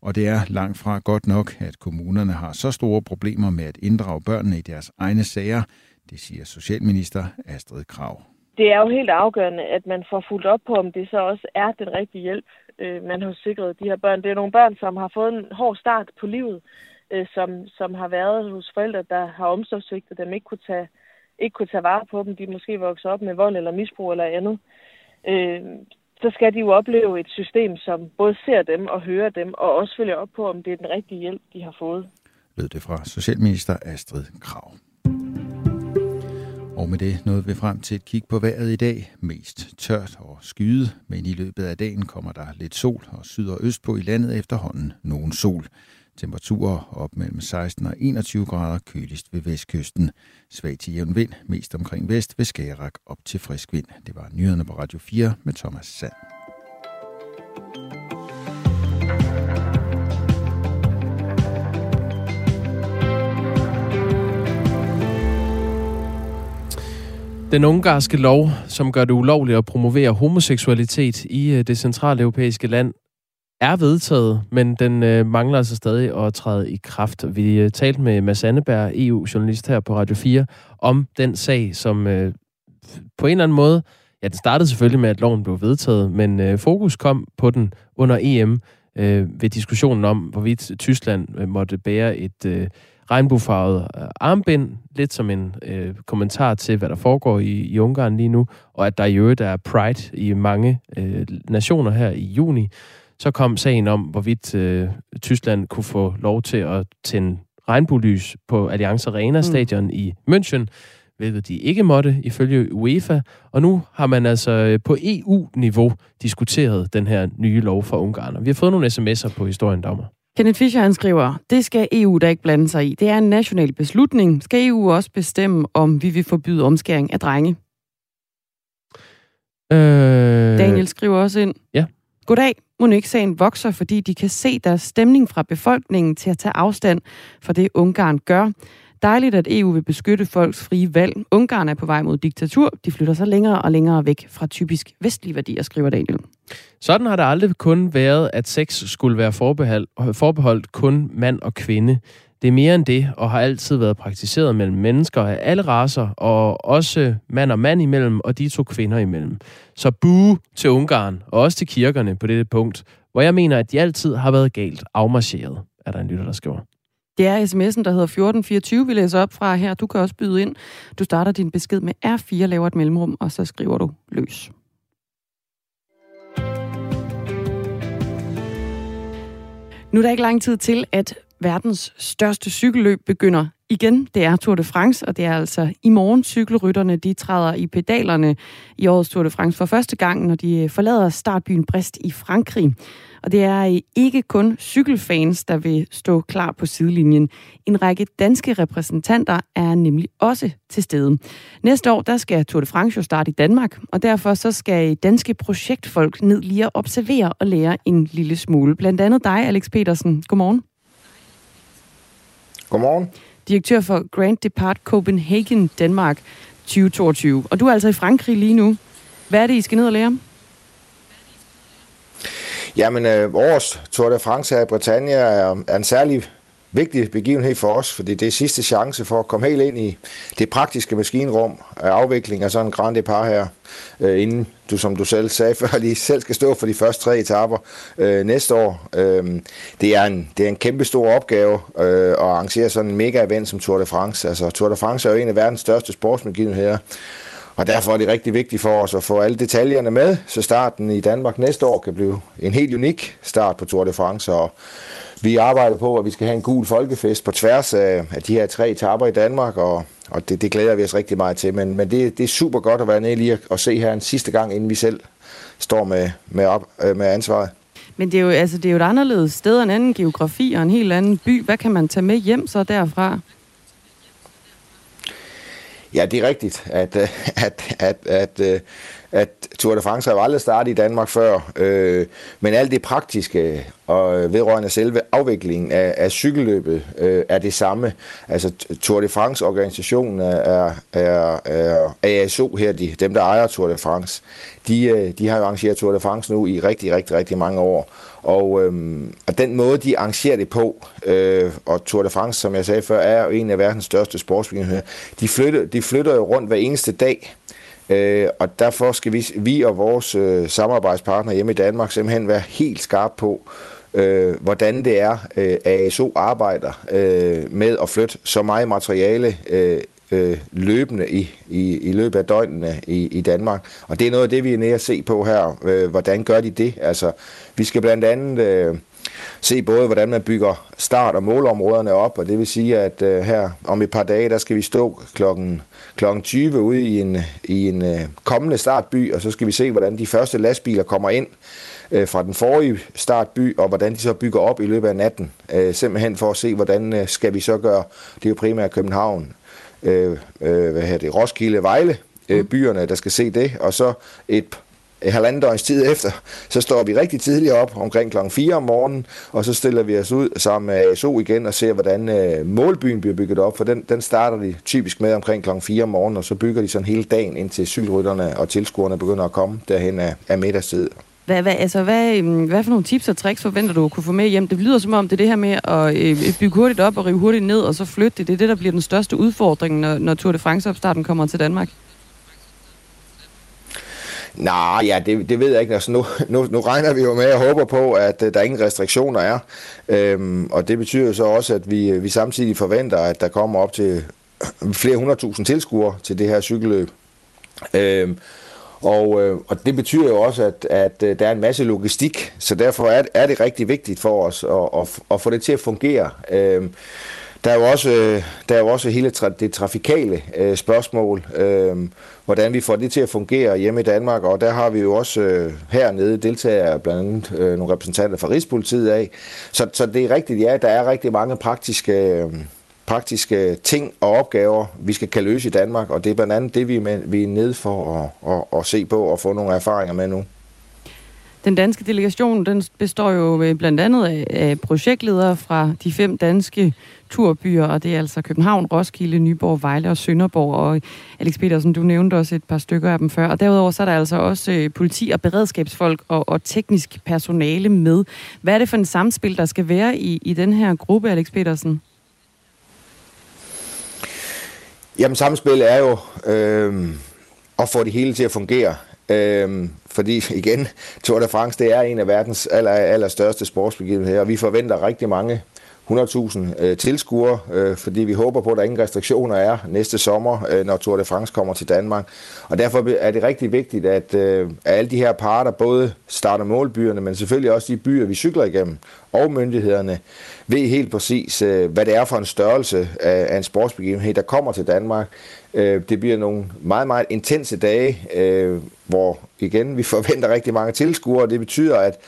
F: Og det er langt fra godt nok, at kommunerne har så store problemer med at inddrage børnene i deres egne sager, det siger Socialminister Astrid Krav.
H: Det er jo helt afgørende, at man får fuldt op på, om det så også er den rigtige hjælp, øh, man har sikret de her børn. Det er nogle børn, som har fået en hård start på livet, øh, som, som har været hos forældre, der har omsorgsvigtet dem, ikke kunne tage, ikke kunne tage vare på dem. De måske vokset op med vold eller misbrug eller andet. Øh, så skal de jo opleve et system, som både ser dem og hører dem, og også følger op på, om det er den rigtige hjælp, de har fået.
F: Lød det fra Socialminister Astrid Krav. Og med det nåede vi frem til et kig på vejret i dag. Mest tørt og skyet, men i løbet af dagen kommer der lidt sol og syd og øst på i landet efterhånden nogen sol. Temperaturer op mellem 16 og 21 grader køligst ved vestkysten. Svag til jævn vind, mest omkring vest ved Skagerak op til frisk vind. Det var nyhederne på Radio 4 med Thomas Sand.
B: Den ungarske lov, som gør det ulovligt at promovere homoseksualitet i øh, det centrale europæiske land, er vedtaget, men den øh, mangler altså stadig at træde i kraft. Vi øh, talte med Mads Anneberg, EU-journalist her på Radio 4, om den sag, som øh, på en eller anden måde, ja, den startede selvfølgelig med, at loven blev vedtaget, men øh, fokus kom på den under EM øh, ved diskussionen om, hvorvidt Tyskland øh, måtte bære et øh, regnbuefarvet øh, armbind, lidt som en øh, kommentar til, hvad der foregår i, i Ungarn lige nu, og at der i øvrigt er Pride i mange øh, nationer her i juni. Så kom sagen om, hvorvidt øh, Tyskland kunne få lov til at tænde regnbuelys på Allianz Arena stadion mm. i München, hvilket de ikke måtte ifølge UEFA. Og nu har man altså øh, på EU-niveau diskuteret den her nye lov for Ungarn. Og vi har fået nogle sms'er på historien, dommer.
A: Kenneth Fischer han skriver, det skal EU da ikke blande sig i. Det er en national beslutning. Skal EU også bestemme, om vi vil forbyde omskæring af drenge?
B: Øh,
A: Daniel skriver også ind.
B: Ja.
A: Goddag. Monique-sagen vokser, fordi de kan se deres stemning fra befolkningen til at tage afstand for det, Ungarn gør. Dejligt, at EU vil beskytte folks frie valg. Ungarn er på vej mod diktatur. De flytter sig længere og længere væk fra typisk vestlige værdier, skriver Daniel.
B: Sådan har det aldrig kun været, at sex skulle være forbeholdt, forbeholdt kun mand og kvinde. Det er mere end det, og har altid været praktiseret mellem mennesker af alle raser, og også mand og mand imellem, og de to kvinder imellem. Så bue til Ungarn, og også til kirkerne på dette punkt, hvor jeg mener, at de altid har været galt afmarcheret, er der en lytter, der skriver.
A: Det er sms'en, der hedder 1424, vi læser op fra her. Du kan også byde ind. Du starter din besked med R4, laver et mellemrum, og så skriver du løs. Nu er der ikke lang tid til, at verdens største cykelløb begynder igen. Det er Tour de France, og det er altså i morgen cykelrytterne, de træder i pedalerne i årets Tour de France for første gang, når de forlader startbyen Brest i Frankrig. Og det er ikke kun cykelfans, der vil stå klar på sidelinjen. En række danske repræsentanter er nemlig også til stede. Næste år, der skal Tour de France jo starte i Danmark, og derfor så skal danske projektfolk ned lige at observere og lære en lille smule. Blandt andet dig, Alex Petersen. Godmorgen.
I: Godmorgen.
A: Direktør for Grand Depart Copenhagen, Danmark 2022. Og du er altså i Frankrig lige nu. Hvad er det, I skal ned og lære?
I: Jamen, øh, årets Tour de France her i Bretagne er, er en særlig vigtig begivenhed for os, fordi det er sidste chance for at komme helt ind i det praktiske maskinrum af afvikling af sådan en Grand Depart her, øh, inden du, som du selv sagde før, lige selv skal stå for de første tre etaper øh, næste år. Øh, det, er en, det er en kæmpe stor opgave øh, at arrangere sådan en mega-event som Tour de France. Altså, Tour de France er jo en af verdens største sportsbegivenheder, og derfor er det rigtig vigtigt for os at få alle detaljerne med, så starten i Danmark næste år kan blive en helt unik start på Tour de France. Og vi arbejder på, at vi skal have en gul folkefest på tværs af, af de her tre etaper i Danmark, og, og det, det glæder vi os rigtig meget til. Men, men det, det er super godt at være nede lige og se her en sidste gang, inden vi selv står med, med, op, øh, med ansvaret.
A: Men det er, jo, altså, det er jo et anderledes sted, en anden geografi og en helt anden by. Hvad kan man tage med hjem så derfra?
I: Ja, det er rigtigt, at, øh, at, at, at, at at Tour de France har aldrig startet i Danmark før, øh, men alt det praktiske og vedrørende selve afviklingen af, af cykelløbet øh, er det samme. Altså Tour de France-organisationen er, er, er ASO her, de, dem der ejer Tour de France, de, øh, de har jo arrangeret Tour de France nu i rigtig, rigtig, rigtig mange år. Og, øhm, og den måde, de arrangerer det på, øh, og Tour de France, som jeg sagde før, er jo en af verdens største sportsbegivenheder, de flytter, de flytter jo rundt hver eneste dag. Øh, og derfor skal vi, vi og vores øh, samarbejdspartner hjemme i Danmark simpelthen være helt skarpe på, øh, hvordan det er, øh, ASO arbejder øh, med at flytte så meget materiale øh, øh, løbende i, i, i løbet af døgnene i, i Danmark. Og det er noget af det, vi er nede at se på her. Øh, hvordan gør de det? Altså, vi skal blandt andet øh, se både, hvordan man bygger start- og målområderne op, og det vil sige, at øh, her om et par dage, der skal vi stå klokken, klokken 20 ude i en, i en øh, kommende startby, og så skal vi se, hvordan de første lastbiler kommer ind øh, fra den forrige startby, og hvordan de så bygger op i løbet af natten. Øh, simpelthen for at se, hvordan øh, skal vi så gøre, det er jo primært København, øh, øh, hvad hedder det, Roskilde, Vejle, øh, byerne, der skal se det, og så et et Øh, halvandet døgns tid efter, så står vi rigtig tidligt op, omkring klokken 4 om morgenen, og så stiller vi os ud sammen med ASO igen og ser, hvordan øh, målbyen bliver bygget op, for den, den starter de typisk med omkring klokken 4 om morgenen, og så bygger de sådan hele dagen, indtil cykelrytterne og tilskuerne begynder at komme derhen af, af middagstid.
A: Hvad, hvad, altså, hvad, øhm, hvad for nogle tips og tricks forventer du at kunne få med hjem? Det lyder som om, det er det her med at øh, bygge hurtigt op og rive hurtigt ned, og så flytte det. Det er det, der bliver den største udfordring, når, når Tour de France-opstarten kommer til Danmark.
I: Nej, ja, det, det ved jeg ikke. Altså, nu, nu, nu regner vi jo med og håber på, at øh, der ingen restriktioner er. Øhm, og det betyder så også, at vi, øh, vi samtidig forventer, at der kommer op til øh, flere hundredtusind tilskuere til det her cykelløb. Øhm, Og, øh, og det betyder jo også, at, at at der er en masse logistik, så derfor er, er det rigtig vigtigt for os at, at, at få det til at fungere. Øhm, der er jo også, øh, der er jo også hele tra- det trafikale øh, spørgsmål, øh, hvordan vi får det til at fungere hjemme i Danmark, og der har vi jo også øh, hernede deltager blandt andet øh, nogle repræsentanter fra Rigspolitiet af. Så, så det er rigtigt, ja, der er rigtig mange praktiske, øh, praktiske ting og opgaver, vi skal kan løse i Danmark, og det er blandt andet det, vi er, med, vi er nede for at, at, at se på og få nogle erfaringer med nu.
A: Den danske delegation den består jo øh, blandt andet af projektledere fra de fem danske turbyer, og det er altså København, Roskilde, Nyborg, Vejle og Sønderborg. Og Alex Petersen, du nævnte også et par stykker af dem før. Og derudover så er der altså også øh, politi- og beredskabsfolk og, og teknisk personale med. Hvad er det for en samspil, der skal være i, i den her gruppe, Alex Petersen?
I: Jamen, samspil er jo øh, at få det hele til at fungere. Øh, fordi igen, Tour de France, det er en af verdens aller, aller største sportsbegivenheder, og vi forventer rigtig mange 100.000 øh, tilskuere, øh, fordi vi håber på, at der ingen restriktioner er næste sommer, øh, når Tour de France kommer til Danmark. Og derfor er det rigtig vigtigt, at, øh, at alle de her parter, både starter målbyerne, men selvfølgelig også de byer, vi cykler igennem, og myndighederne, ved helt præcis, øh, hvad det er for en størrelse af, af en sportsbegivenhed, der kommer til Danmark. Øh, det bliver nogle meget, meget intense dage, øh, hvor igen, vi forventer rigtig mange tilskuere, det betyder, at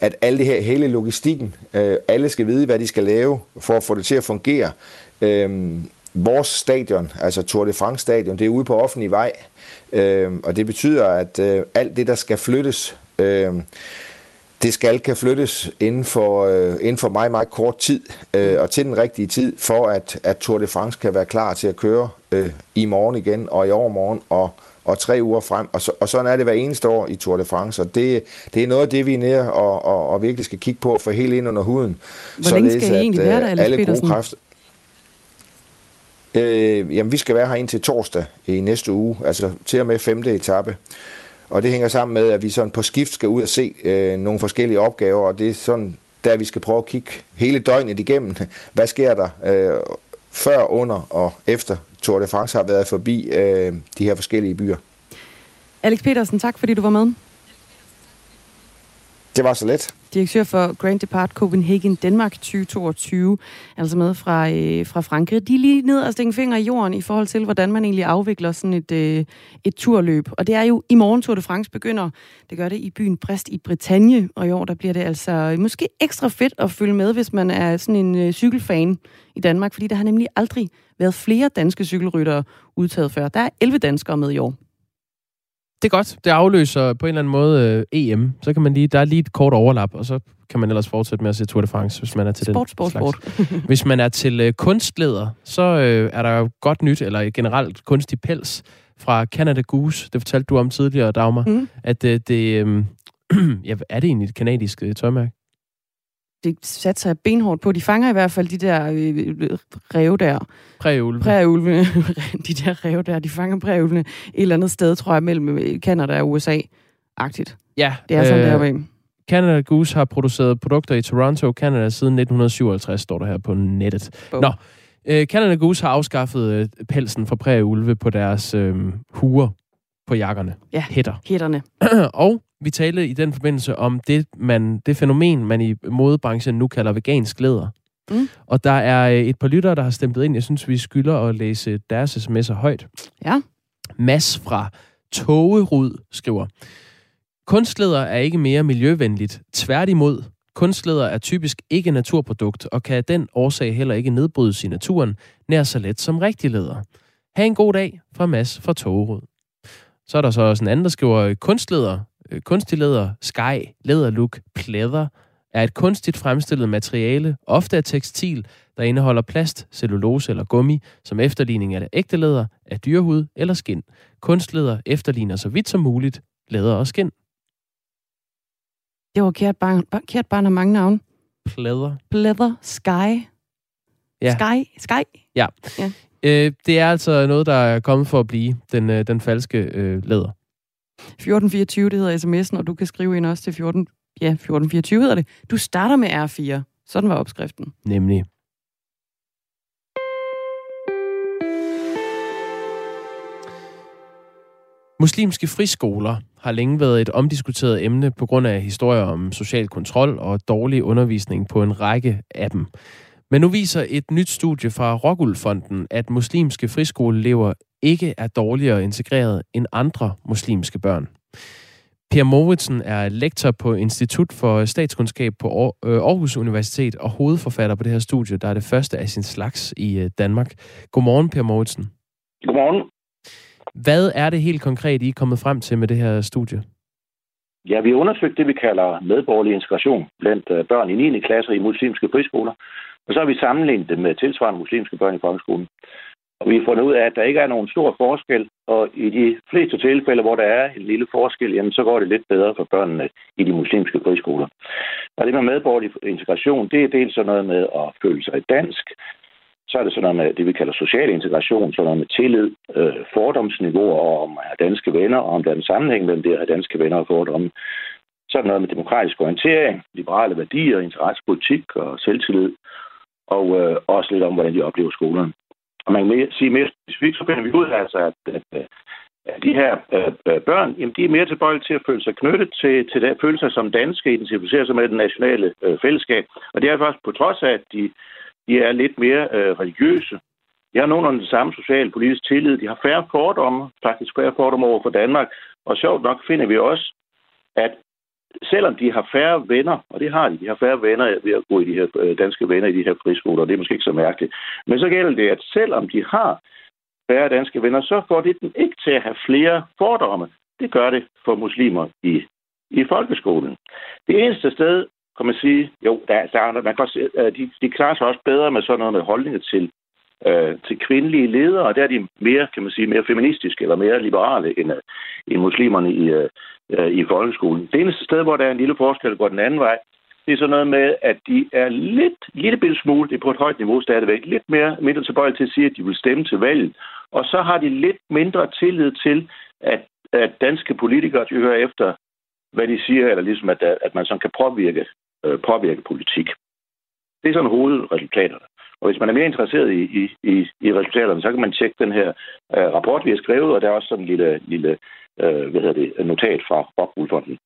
I: at alle det her, hele logistikken, øh, alle skal vide, hvad de skal lave for at få det til at fungere. Øh, vores stadion, altså Tour de France stadion, det er ude på offentlig vej, øh, og det betyder, at øh, alt det, der skal flyttes, øh, det skal kan flyttes inden for, øh, inden for meget, meget kort tid, øh, og til den rigtige tid, for at, at Tour de France kan være klar til at køre øh, i morgen igen, og i overmorgen, og og tre uger frem. Og, så, og sådan er det hver eneste år i Tour de France. Og det, det er noget af det, vi er nede og, og, og virkelig skal kigge på for helt ind under huden.
A: Hvor længe skal I egentlig være der,
I: øh, alle gode kræfter, øh, jamen, vi skal være her indtil torsdag i næste uge, altså til og med femte etape. Og det hænger sammen med, at vi sådan på skift skal ud og se øh, nogle forskellige opgaver, og det er sådan, der vi skal prøve at kigge hele døgnet igennem. Hvad sker der øh, før, under og efter Tour de France har været forbi øh, de her forskellige byer.
A: Alex Petersen, tak fordi du var med.
I: Det var så let.
A: Direktør for Grand Depart Copenhagen Danmark 2022, altså med fra, øh, fra Frankrig. De er lige ned og stikke finger i jorden i forhold til, hvordan man egentlig afvikler sådan et, øh, et turløb. Og det er jo i morgen Tour de France begynder. Det gør det i byen Brest i Bretagne, og i år der bliver det altså øh, måske ekstra fedt at følge med, hvis man er sådan en øh, cykelfan i Danmark, fordi der har nemlig aldrig været flere danske cykelryttere udtaget før. Der er 11 danskere med i år.
B: Det er godt. Det afløser på en eller anden måde øh, EM. Så kan man lige, der er lige et kort overlap, og så kan man ellers fortsætte med at se Tour de France, hvis man er til
A: sport,
B: den
A: sport,
B: slags.
A: sport.
B: hvis man er til øh, kunstleder, så øh, er der jo godt nyt, eller generelt kunstig pels fra Canada Goose. Det fortalte du om tidligere, Dagmar. Mm. At øh, det... Øh, ja, er det egentlig et kanadisk øh, tøjmærke?
A: Det satte sig benhårdt på. De fanger i hvert fald de der øh, rev der.
B: Præulve.
A: Præulve. de der rev der, de fanger præulvene et eller andet sted, tror jeg, mellem Canada og USA-agtigt.
B: Ja.
A: Det er sådan, øh, deroppe.
B: Canada Goose har produceret produkter i Toronto, Canada siden 1957, står der her på nettet. Bo. Nå, øh, Canada Goose har afskaffet øh, pelsen fra præulve på deres øh, huer på jakkerne.
A: Ja,
B: hætter.
A: hætterne.
B: og vi talte i den forbindelse om det, man, det fænomen, man i modebranchen nu kalder vegansk læder. Mm. Og der er øh, et par lyttere, der har stemplet ind. Jeg synes, vi skylder at læse deres sms'er højt.
A: Ja.
B: Mads fra Togerud skriver, Kunstlæder er ikke mere miljøvenligt. Tværtimod, kunstlæder er typisk ikke naturprodukt, og kan af den årsag heller ikke nedbrydes i naturen, nær så let som rigtig læder. Ha' en god dag fra Mads fra Togerud. Så er der så også en anden, der skriver, kunstleder kunstig læder, sky, læderlook, plæder, er et kunstigt fremstillet materiale, ofte af tekstil, der indeholder plast, cellulose eller gummi, som efterligning af ægte læder, af dyrehud eller skin. Kunstlæder efterligner så vidt som muligt læder og skin.
A: Det var kært barn, kært barn har mange navne.
B: Plæder.
A: Plæder, sky.
B: Ja.
A: Sky, sky.
B: Ja. ja. Øh, det er altså noget, der er kommet for at blive, den, øh, den falske øh, læder.
A: 1424, det hedder sms'en, og du kan skrive ind også til 14, ja, 1424 hedder det. Du starter med R4. Sådan var opskriften.
B: Nemlig. Muslimske friskoler har længe været et omdiskuteret emne på grund af historier om social kontrol og dårlig undervisning på en række af dem. Men nu viser et nyt studie fra Rockwool-fonden, at muslimske friskoleelever ikke er dårligere integreret end andre muslimske børn. Per Moritsen er lektor på Institut for Statskundskab på øh, Aarhus Universitet og hovedforfatter på det her studie, der er det første af sin slags i øh, Danmark. Godmorgen, Per Moritsen.
J: Godmorgen.
B: Hvad er det helt konkret, I er kommet frem til med det her studie?
J: Ja, vi har undersøgt det, vi kalder medborgerlig integration blandt øh, børn i 9. klasse i muslimske friskoler. Og så har vi sammenlignet det med tilsvarende muslimske børn i folkeskolen. Og vi har fundet ud af, at der ikke er nogen stor forskel, og i de fleste tilfælde, hvor der er en lille forskel, jamen, så går det lidt bedre for børnene i de muslimske friskoler. Og det med medborgerlig integration, det er dels sådan noget med at føle sig dansk, så er det sådan noget med det, vi kalder social integration, sådan noget med tillid, øh, fordomsniveauer, og om at have danske venner, og om der er en sammenhæng mellem det at have danske venner og fordomme. Så er det noget med demokratisk orientering, liberale værdier, interessepolitik og selvtillid, og øh, også lidt om, hvordan de oplever skolerne. Og man kan sige mere specifikt, så finder vi ud af, altså, at, at, øh, at de her øh, øh, børn, jamen, de er mere tilbøjelige til at føle sig knyttet til, til den følelse som danske, identificerer sig med den nationale øh, fællesskab. Og det er faktisk på trods af, at de, de er lidt mere øh, religiøse. De har nogenlunde den samme sociale politiske tillid. De har færre fordomme, faktisk færre fordomme over for Danmark. Og sjovt nok finder vi også, at selvom de har færre venner, og det har de, de har færre venner ved at gå i de her øh, danske venner i de her friskoler, og det er måske ikke så mærkeligt. Men så gælder det, at selvom de har færre danske venner, så får det dem ikke til at have flere fordomme. Det gør det for muslimer i, i folkeskolen. Det eneste sted, kan man sige, jo, der, der, man kan også, øh, de, de klarer sig også bedre med sådan noget med holdninger til øh, til kvindelige ledere, og der er de mere, kan man sige, mere feministiske eller mere liberale end, øh, end muslimerne i, øh, øh, i folkeskolen. Det eneste sted, hvor der er en lille forskel, går den anden vej, det er sådan noget med, at de er lidt, lille bitte smule, det er på et højt niveau stadigvæk, lidt mere mindre tilbøjelige til at sige, at de vil stemme til valget. Og så har de lidt mindre tillid til, at, at danske politikere, de hører efter, hvad de siger, eller ligesom, at, at man sådan kan påvirke, øh, påvirke politik. Det er sådan hovedresultaterne. Og hvis man er mere interesseret i, i, i, i resultaterne, så kan man tjekke den her uh, rapport, vi har skrevet, og der er også sådan en lille, lille uh, hvad hedder det, notat fra Rockwoolfonden.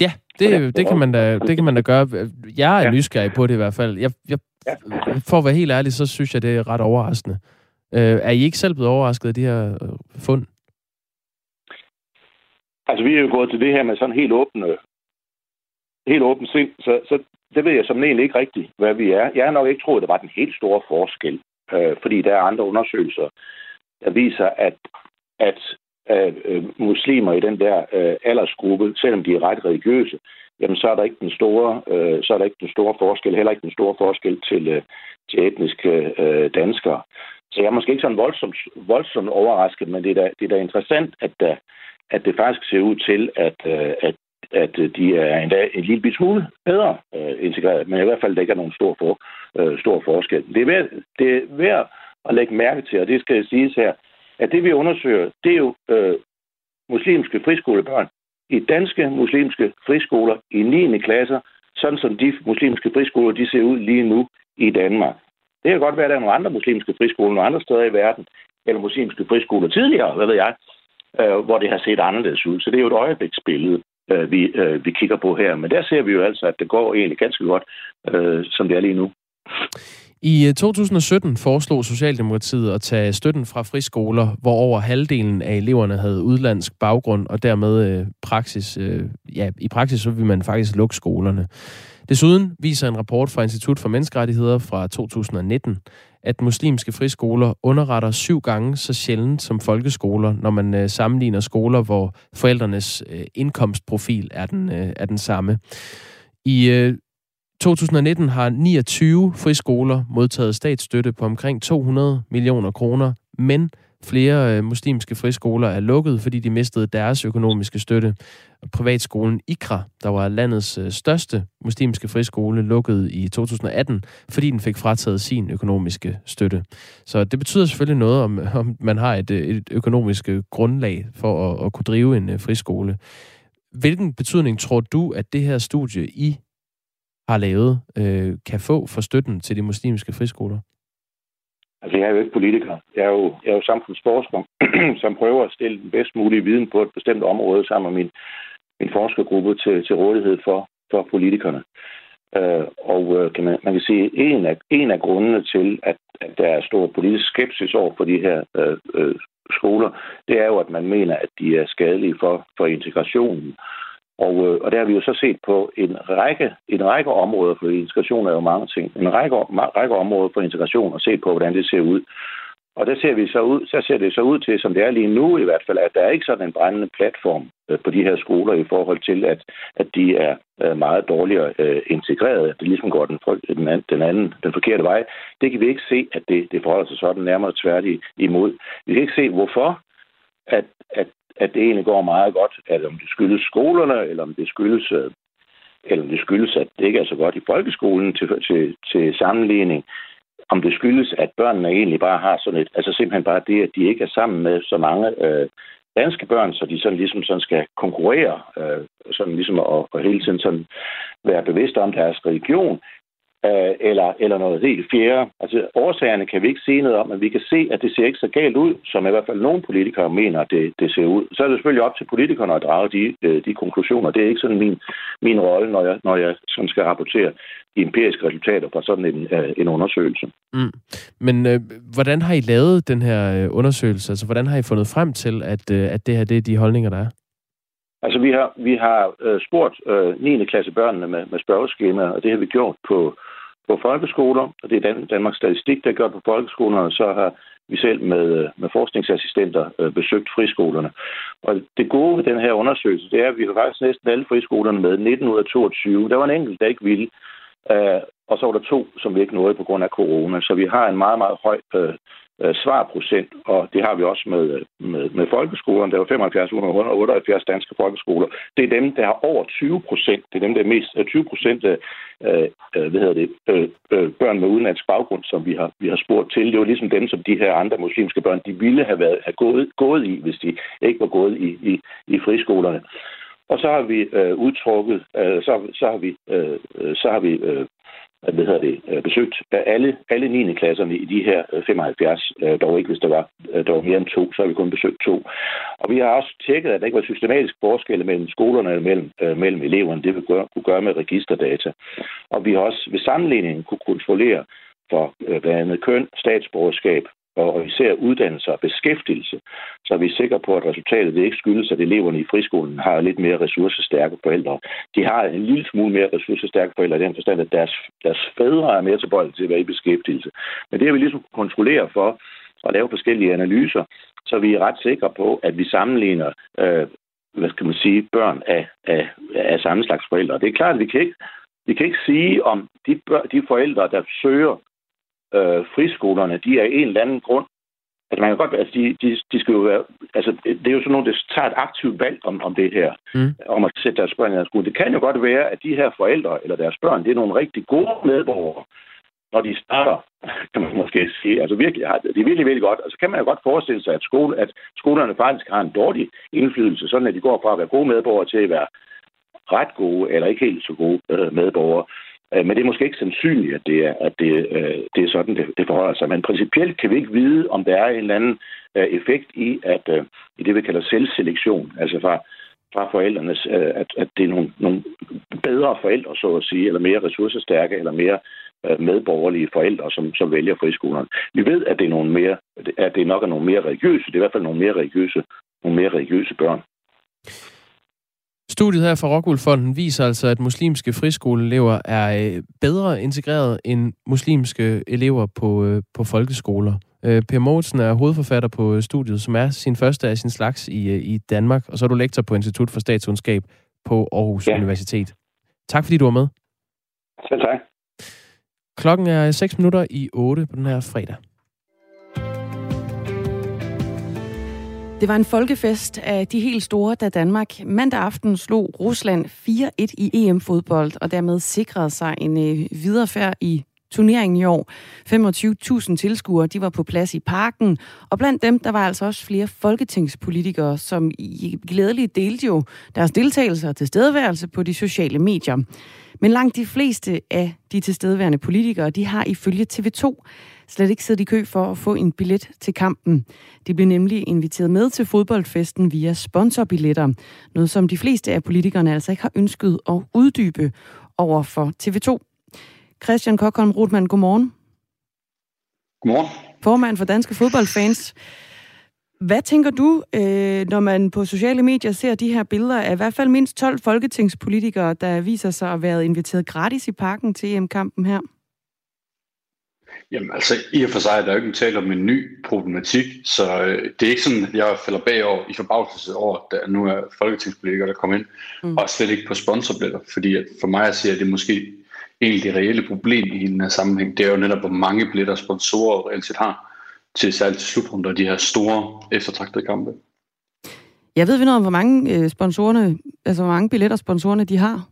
B: Ja, det, det, kan man da, det kan man da gøre. Jeg er ja. nysgerrig på det i hvert fald. Jeg, jeg, ja. For at være helt ærlig, så synes jeg, det er ret overraskende. Uh, er I ikke selv blevet overrasket af de her uh, fund?
J: Altså, vi er jo gået til det her med sådan helt åbne helt åbent sind, så, så det ved jeg som egentlig ikke rigtigt, hvad vi er. Jeg har nok ikke troet, at der var den helt store forskel, øh, fordi der er andre undersøgelser, der viser, at, at øh, øh, muslimer i den der øh, aldersgruppe, selvom de er ret religiøse, jamen så er der ikke den store, øh, så er der ikke den store forskel, heller ikke den store forskel til, øh, til etniske øh, danskere. Så jeg er måske ikke sådan voldsomt, voldsomt overrasket, men det er da, det er da interessant, at, der, at det faktisk ser ud til, at, øh, at at øh, de er endda en lille smule bedre øh, integreret, men i hvert fald der ikke er nogen stor, for, øh, stor forskel. Det er, værd, det er værd at lægge mærke til, og det skal siges her, at det vi undersøger, det er jo øh, muslimske friskolebørn i danske muslimske friskoler i 9. klasser, sådan som de muslimske friskoler de ser ud lige nu i Danmark. Det kan godt være, at der er nogle andre muslimske friskoler nogle andre steder i verden, eller muslimske friskoler tidligere, hvad ved jeg, øh, hvor det har set anderledes ud. Så det er jo et øjebliksbillede øh, vi, øh, vi kigger på her. Men der ser vi jo altså, at det går egentlig ganske godt, øh, som det er lige nu.
B: I øh, 2017 foreslog Socialdemokratiet at tage støtten fra friskoler, hvor over halvdelen af eleverne havde udlandsk baggrund, og dermed øh, praksis, øh, ja, i praksis så vil man faktisk lukke skolerne. Desuden viser en rapport fra Institut for Menneskerettigheder fra 2019, at muslimske friskoler underretter syv gange så sjældent som folkeskoler, når man øh, sammenligner skoler, hvor forældrenes øh, indkomstprofil er den, øh, er den samme. I øh, 2019 har 29 friskoler modtaget statsstøtte på omkring 200 millioner kroner, men Flere øh, muslimske friskoler er lukket, fordi de mistede deres økonomiske støtte. Privatskolen Ikra, der var landets øh, største muslimske friskole, lukkede i 2018, fordi den fik frataget sin økonomiske støtte. Så det betyder selvfølgelig noget, om, om man har et, øh, et økonomisk øh, grundlag for at, at kunne drive en øh, friskole. Hvilken betydning tror du, at det her studie, I har lavet, øh, kan få for støtten til de muslimske friskoler?
J: Altså, jeg er jo ikke politiker. Jeg er jo, jeg er jo samfundsforsker, som prøver at stille den bedst mulige viden på et bestemt område sammen med min, min forskergruppe til, til rådighed for, for politikerne. Øh, og øh, kan man, man kan sige, en af, en af grundene til, at, at der er stor politisk skepsis over for de her øh, øh, skoler, det er jo, at man mener, at de er skadelige for, for integrationen. Og, øh, og der har vi jo så set på en række, en række områder, for integration er jo mange ting, en række, række områder for integration og set på, hvordan det ser ud. Og der ser, vi så, ud, så ser det så ud til, som det er lige nu i hvert fald, at der er ikke sådan en brændende platform øh, på de her skoler i forhold til, at, at de er øh, meget dårligere øh, integreret, at det ligesom går den, den, anden, den anden, den forkerte vej. Det kan vi ikke se, at det, det forholder sig sådan nærmere tvært imod. Vi kan ikke se, hvorfor at, at, at det egentlig går meget godt, at om det skyldes skolerne, eller om det skyldes øh, eller om det skyldes, at det ikke er så godt i folkeskolen til, til, til sammenligning, om det skyldes, at børnene egentlig bare har sådan et, altså simpelthen bare det, at de ikke er sammen med så mange øh, danske børn, så de sådan ligesom sådan skal konkurrere, øh, sådan ligesom og, og hele tiden sådan være bevidste om deres religion, øh, eller, eller noget helt fjerde. Altså, årsagerne kan vi ikke sige noget om, men vi kan se, at det ser ikke så galt ud, som i hvert fald nogle politikere mener, det, det ser ud. Så er det selvfølgelig op til politikerne at drage de, øh, de konklusioner. Det er ikke sådan min, min rolle, når jeg, når jeg sådan skal rapportere empiriske resultater fra sådan en, øh, en undersøgelse.
B: Mm. Men øh, hvordan har I lavet den her øh, undersøgelse? Altså, hvordan har I fundet frem til, at, øh, at det her det er de holdninger, der er?
J: Altså, vi har, vi har øh, spurgt øh, 9. klasse børnene med, med spørgeskemaer, og det har vi gjort på, på folkeskoler, og det er Dan- Danmarks Statistik, der gør på folkeskolerne, og så har vi selv med, øh, med forskningsassistenter øh, besøgt friskolerne. Og det gode ved den her undersøgelse, det er, at vi har faktisk næsten alle friskolerne med 19 ud af 22. Der var en enkelt, der ikke ville. Øh, og så var der to, som vi ikke nåede på grund af corona. Så vi har en meget, meget høj øh, øh, svarprocent, og det har vi også med, med, med folkeskolerne. Der er 75 ud 178 danske folkeskoler. Det er dem, der har over 20 procent. Det er dem, der er mest øh, 20 procent af øh, hvad hedder det, øh, øh, børn med udenlandsk baggrund, som vi har, vi har spurgt til. Det var ligesom dem, som de her andre muslimske børn, de ville have, været, have gået, gået i, hvis de ikke var gået i, i, i friskolerne. Og så har vi øh, udtrukket, øh, så, så har vi, øh, øh så har vi øh, Øh, hvad hedder det, øh, besøgt alle, alle 9. klasserne i de her øh, 75, dog ikke hvis der var, der var mere end to, så har vi kun besøgt to. Og vi har også tjekket, at der ikke var systematisk forskel mellem skolerne og mellem, mellem eleverne. Det vi gør, kunne gøre med registerdata. Og vi har også ved sammenligningen kunne kontrollere for blandt andet køn, statsborgerskab, og især uddannelse og beskæftigelse, så er vi sikre på, at resultatet det ikke skyldes, at eleverne i friskolen har lidt mere ressourcestærke forældre. De har en lille smule mere ressourcestærke forældre i den forstand, at deres, deres fædre er mere tilbøjelige til at være i beskæftigelse. Men det har vi ligesom kontrollere for at lave forskellige analyser, så vi er ret sikre på, at vi sammenligner øh, hvad skal man sige, børn af, af, af samme slags forældre. Det er klart, at vi kan ikke, vi kan ikke sige, om de, børn, de forældre, der søger øh, friskolerne, de er en eller anden grund. Altså, man kan godt, altså, de, de, de skal jo være, altså, det er jo sådan nogle, der tager et aktivt valg om, om det her, mm. om at sætte deres børn i deres skole. Det kan jo godt være, at de her forældre eller deres børn, det er nogle rigtig gode medborgere, når de starter, kan man måske sige. Altså virkelig, det er virkelig, virkelig godt. Altså kan man jo godt forestille sig, at, skole, at skolerne faktisk har en dårlig indflydelse, sådan at de går fra at være gode medborgere til at være ret gode eller ikke helt så gode øh, medborgere. Øh, men det er måske ikke sandsynligt, at det er, at det, øh, det er sådan, det, det forholder sig. Men principielt kan vi ikke vide, om der er en eller anden øh, effekt i, at i det, vi kalder selvselektion, altså fra, fra forældrenes, at, at det er nogle, nogle bedre forældre, så at sige, eller mere ressourcestærke, eller mere medborgerlige forældre, som, som vælger friskolerne. Vi ved, at det, er nogle mere, at det nok er nogle mere religiøse, det er i hvert fald nogle mere religiøse, nogle mere religiøse børn.
B: Studiet her fra Rockwool viser altså, at muslimske friskoleelever er øh, bedre integreret end muslimske elever på, øh, på folkeskoler. Øh, per Mogensen er hovedforfatter på studiet, som er sin første af sin slags i, i Danmark, og så er du lektor på Institut for Statskundskab på Aarhus ja. Universitet. Tak fordi du var med.
J: Selv tak.
B: Klokken er 6 minutter i 8 på den her fredag.
A: Det var en folkefest af de helt store, da Danmark mandag aften slog Rusland 4-1 i EM-fodbold, og dermed sikrede sig en øh, viderefærd i turneringen i år. 25.000 tilskuere, de var på plads i parken, og blandt dem, der var altså også flere folketingspolitikere, som i glædeligt delte jo deres deltagelse og tilstedeværelse på de sociale medier. Men langt de fleste af de tilstedeværende politikere, de har ifølge TV2 slet ikke siddet i kø for at få en billet til kampen. De blev nemlig inviteret med til fodboldfesten via sponsorbilletter. Noget som de fleste af politikerne altså ikke har ønsket at uddybe over for TV2. Christian Kokholm Rotman, godmorgen.
K: Godmorgen.
A: Formand for Danske Fodboldfans. Hvad tænker du, øh, når man på sociale medier ser de her billeder af i hvert fald mindst 12 folketingspolitikere, der viser sig at været inviteret gratis i parken til EM-kampen her?
K: Jamen altså, i og for sig er der jo ikke tale om en ny problematik, så øh, det er ikke sådan, at jeg falder bagover i forbavselse over, at der nu er folketingspolitikere, der kommer ind, mm. og slet ikke på sponsorbilletter, fordi at for mig at sige, at det måske egentlig det reelle problem i den her sammenhæng, det er jo netop, hvor mange billetter sponsorer reelt set har til særligt til slutrunder de her store eftertragtede kampe.
A: Jeg ved vi noget om, hvor mange øh, sponsorerne, altså hvor mange billetter sponsorerne de har?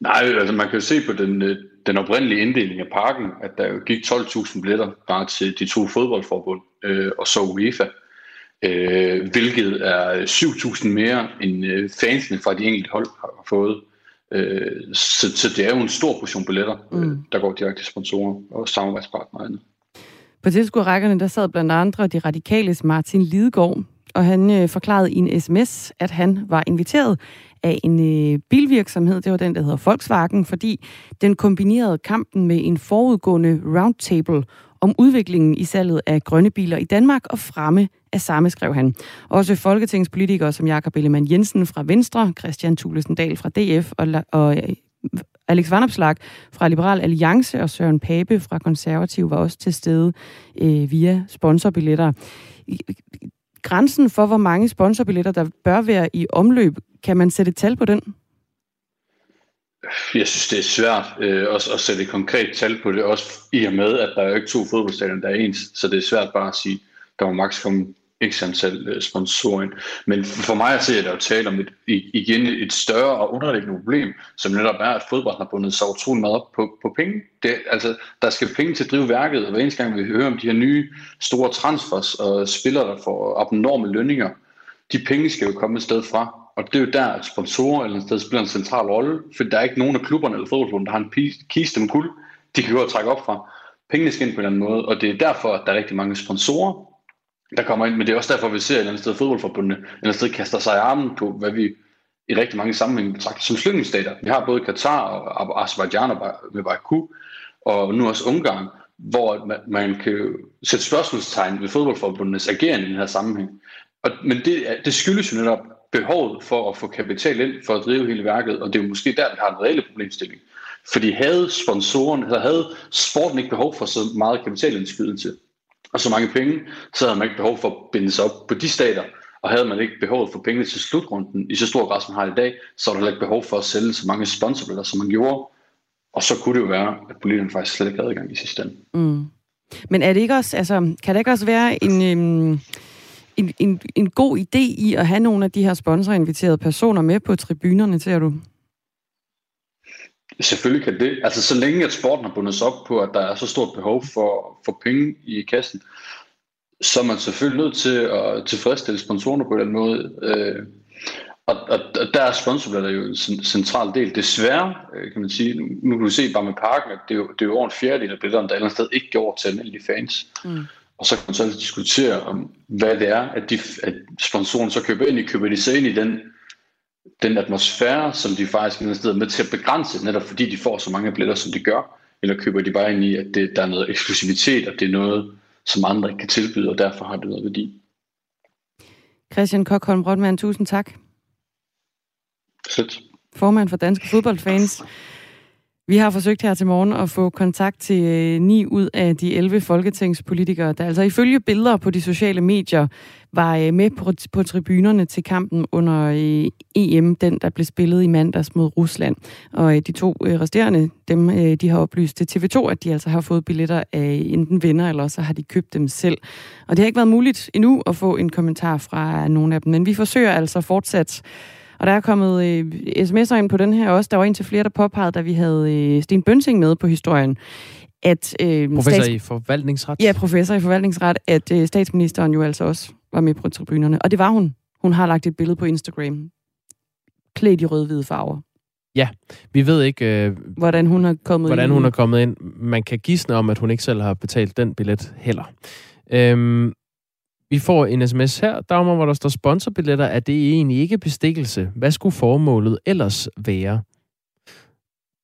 K: Nej, altså man kan jo se på den, øh, den oprindelige inddeling af parken, at der jo gik 12.000 billetter bare til de to fodboldforbund øh, og så UEFA, øh, hvilket er 7.000 mere end øh, fansene fra de enkelte hold har fået. Øh, så, så det er jo en stor portion billetter, øh, mm. der går direkte til sponsorer og samarbejdspartnere.
A: På tilskuerrækkerne der sad blandt andre de radikales Martin Lidegaard, og han øh, forklarede i en sms, at han var inviteret af en øh, bilvirksomhed, det var den, der hedder Volkswagen, fordi den kombinerede kampen med en forudgående roundtable om udviklingen i salget af grønne biler i Danmark og fremme af samme, skrev han. Også folketingspolitikere som Jakob Ellemann Jensen fra Venstre, Christian Thulesen Dahl fra DF og, og øh, Alex Vanopslag fra Liberal Alliance og Søren Pape fra Konservativ var også til stede øh, via sponsorbilletter. Grænsen for, hvor mange sponsorbilletter, der bør være i omløb, kan man sætte et tal på den?
K: Jeg synes, det er svært øh, også at sætte et konkret tal på det, også i og med, at der er jo ikke to fodboldstadioner, der er ens, så det er svært bare at sige, der må maks komme x antal øh, sponsorer. Men for mig at se, at der er tale om et, igen et større og underliggende problem, som netop er, at fodbold har bundet sig utrolig meget op på, på penge. Det, altså, der skal penge til at drive værket, og hver eneste gang vi hører om de her nye store transfers og spillere, der får abnorme lønninger, de penge skal jo komme et sted fra. Og det er jo der, at sponsorer eller et sted spiller en central rolle, for der er ikke nogen af klubberne eller fodboldklubben, der har en kiste med guld, de kan gå og trække op fra. Pengene skal ind på en eller anden måde, og det er derfor, at der er rigtig mange sponsorer, der kommer ind. Men det er også derfor, vi ser et eller andet sted fodboldforbundene et eller andet sted kaster sig i armen på, hvad vi i rigtig mange sammenhænge betragter som slyngelstater. Vi har både Katar og Azerbaijan med Baku, og nu også Ungarn, hvor man, man kan sætte spørgsmålstegn ved fodboldforbundenes agerende i den her sammenhæng. Og, men det, det skyldes jo netop behovet for at få kapital ind for at drive hele værket, og det er jo måske der, vi har en reelle problemstilling. Fordi havde sponsoren, eller havde sporten ikke behov for så meget kapitalindskydelse, og så mange penge, så havde man ikke behov for at binde sig op på de stater, og havde man ikke behov for penge til slutrunden i så stor grad, som man har i dag, så var der ikke behov for at sælge så mange sponsorbilletter, som man gjorde. Og så kunne det jo være, at politikerne faktisk slet ikke havde adgang i sidste ende.
A: Mm. Men er det ikke også, altså, kan det ikke også være en, øhm, en, en, en god idé i at have nogle af de her sponsorinviterede personer med på tribunerne, ser du?
K: Selvfølgelig kan det. Altså så længe at sporten har bundet sig op på, at der er så stort behov for, for penge i kassen, så er man selvfølgelig nødt til at tilfredsstille sponsorerne på den måde. Øh, og, og, og der er sponsorbilletter jo en central del. Desværre, øh, kan man sige, nu, kan du se bare med parken, at det er jo, det er jo over en fjerdedel af billetterne, der andet sted ikke går til almindelige fans. Mm. Og så kan man så diskutere om, hvad det er, at, de, at sponsoren så køber ind i, køber de sig ind i den den atmosfære, som de faktisk er med til at begrænse, netop fordi de får så mange billetter, som de gør, eller køber de bare ind i, at det, der er noget eksklusivitet, og det er noget, som andre ikke kan tilbyde, og derfor har det noget værdi.
A: Christian Kokholm Rotman, tusind tak.
K: Sæt.
A: Formand for Danske Fodboldfans. Vi har forsøgt her til morgen at få kontakt til øh, 9 ud af de 11 folketingspolitikere, der altså ifølge billeder på de sociale medier var øh, med på, på tribunerne til kampen under øh, EM, den der blev spillet i mandags mod Rusland. Og de to resterende, dem de har oplyst til TV2, at de altså har fået billetter af enten venner, eller så har de købt dem selv. Og det har ikke været muligt endnu at få en kommentar fra nogen af dem, men vi forsøger altså fortsat og der er kommet øh, sms'er ind på den her også. Der var en til flere, der påpegede, da vi havde øh, Sten Bønsing med på historien, at...
B: Øh, professor stats... i forvaltningsret?
A: Ja, professor i forvaltningsret, at øh, statsministeren jo altså også var med på tribunerne. Og det var hun. Hun har lagt et billede på Instagram, klædt i rød-hvide farver.
B: Ja, vi ved ikke, øh,
A: hvordan hun er kommet
B: hvordan
A: ind.
B: hun er kommet ind. Man kan gisne om, at hun ikke selv har betalt den billet heller. Øhm, vi får en sms her, Dagmar, hvor der står sponsorbilletter. Er det egentlig ikke bestikkelse? Hvad skulle formålet ellers være?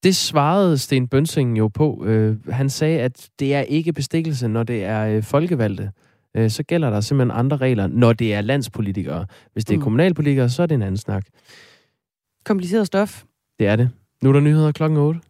B: Det svarede Sten Bønsing jo på. Øh, han sagde, at det er ikke bestikkelse, når det er øh, folkevalgte. Øh, så gælder der simpelthen andre regler, når det er landspolitikere. Hvis det er
A: Mm.
B: kommunalpolitikere, så er det en anden snak.
A: Kompliceret stof.
B: Det er det. Nu er der nyheder klokken 8.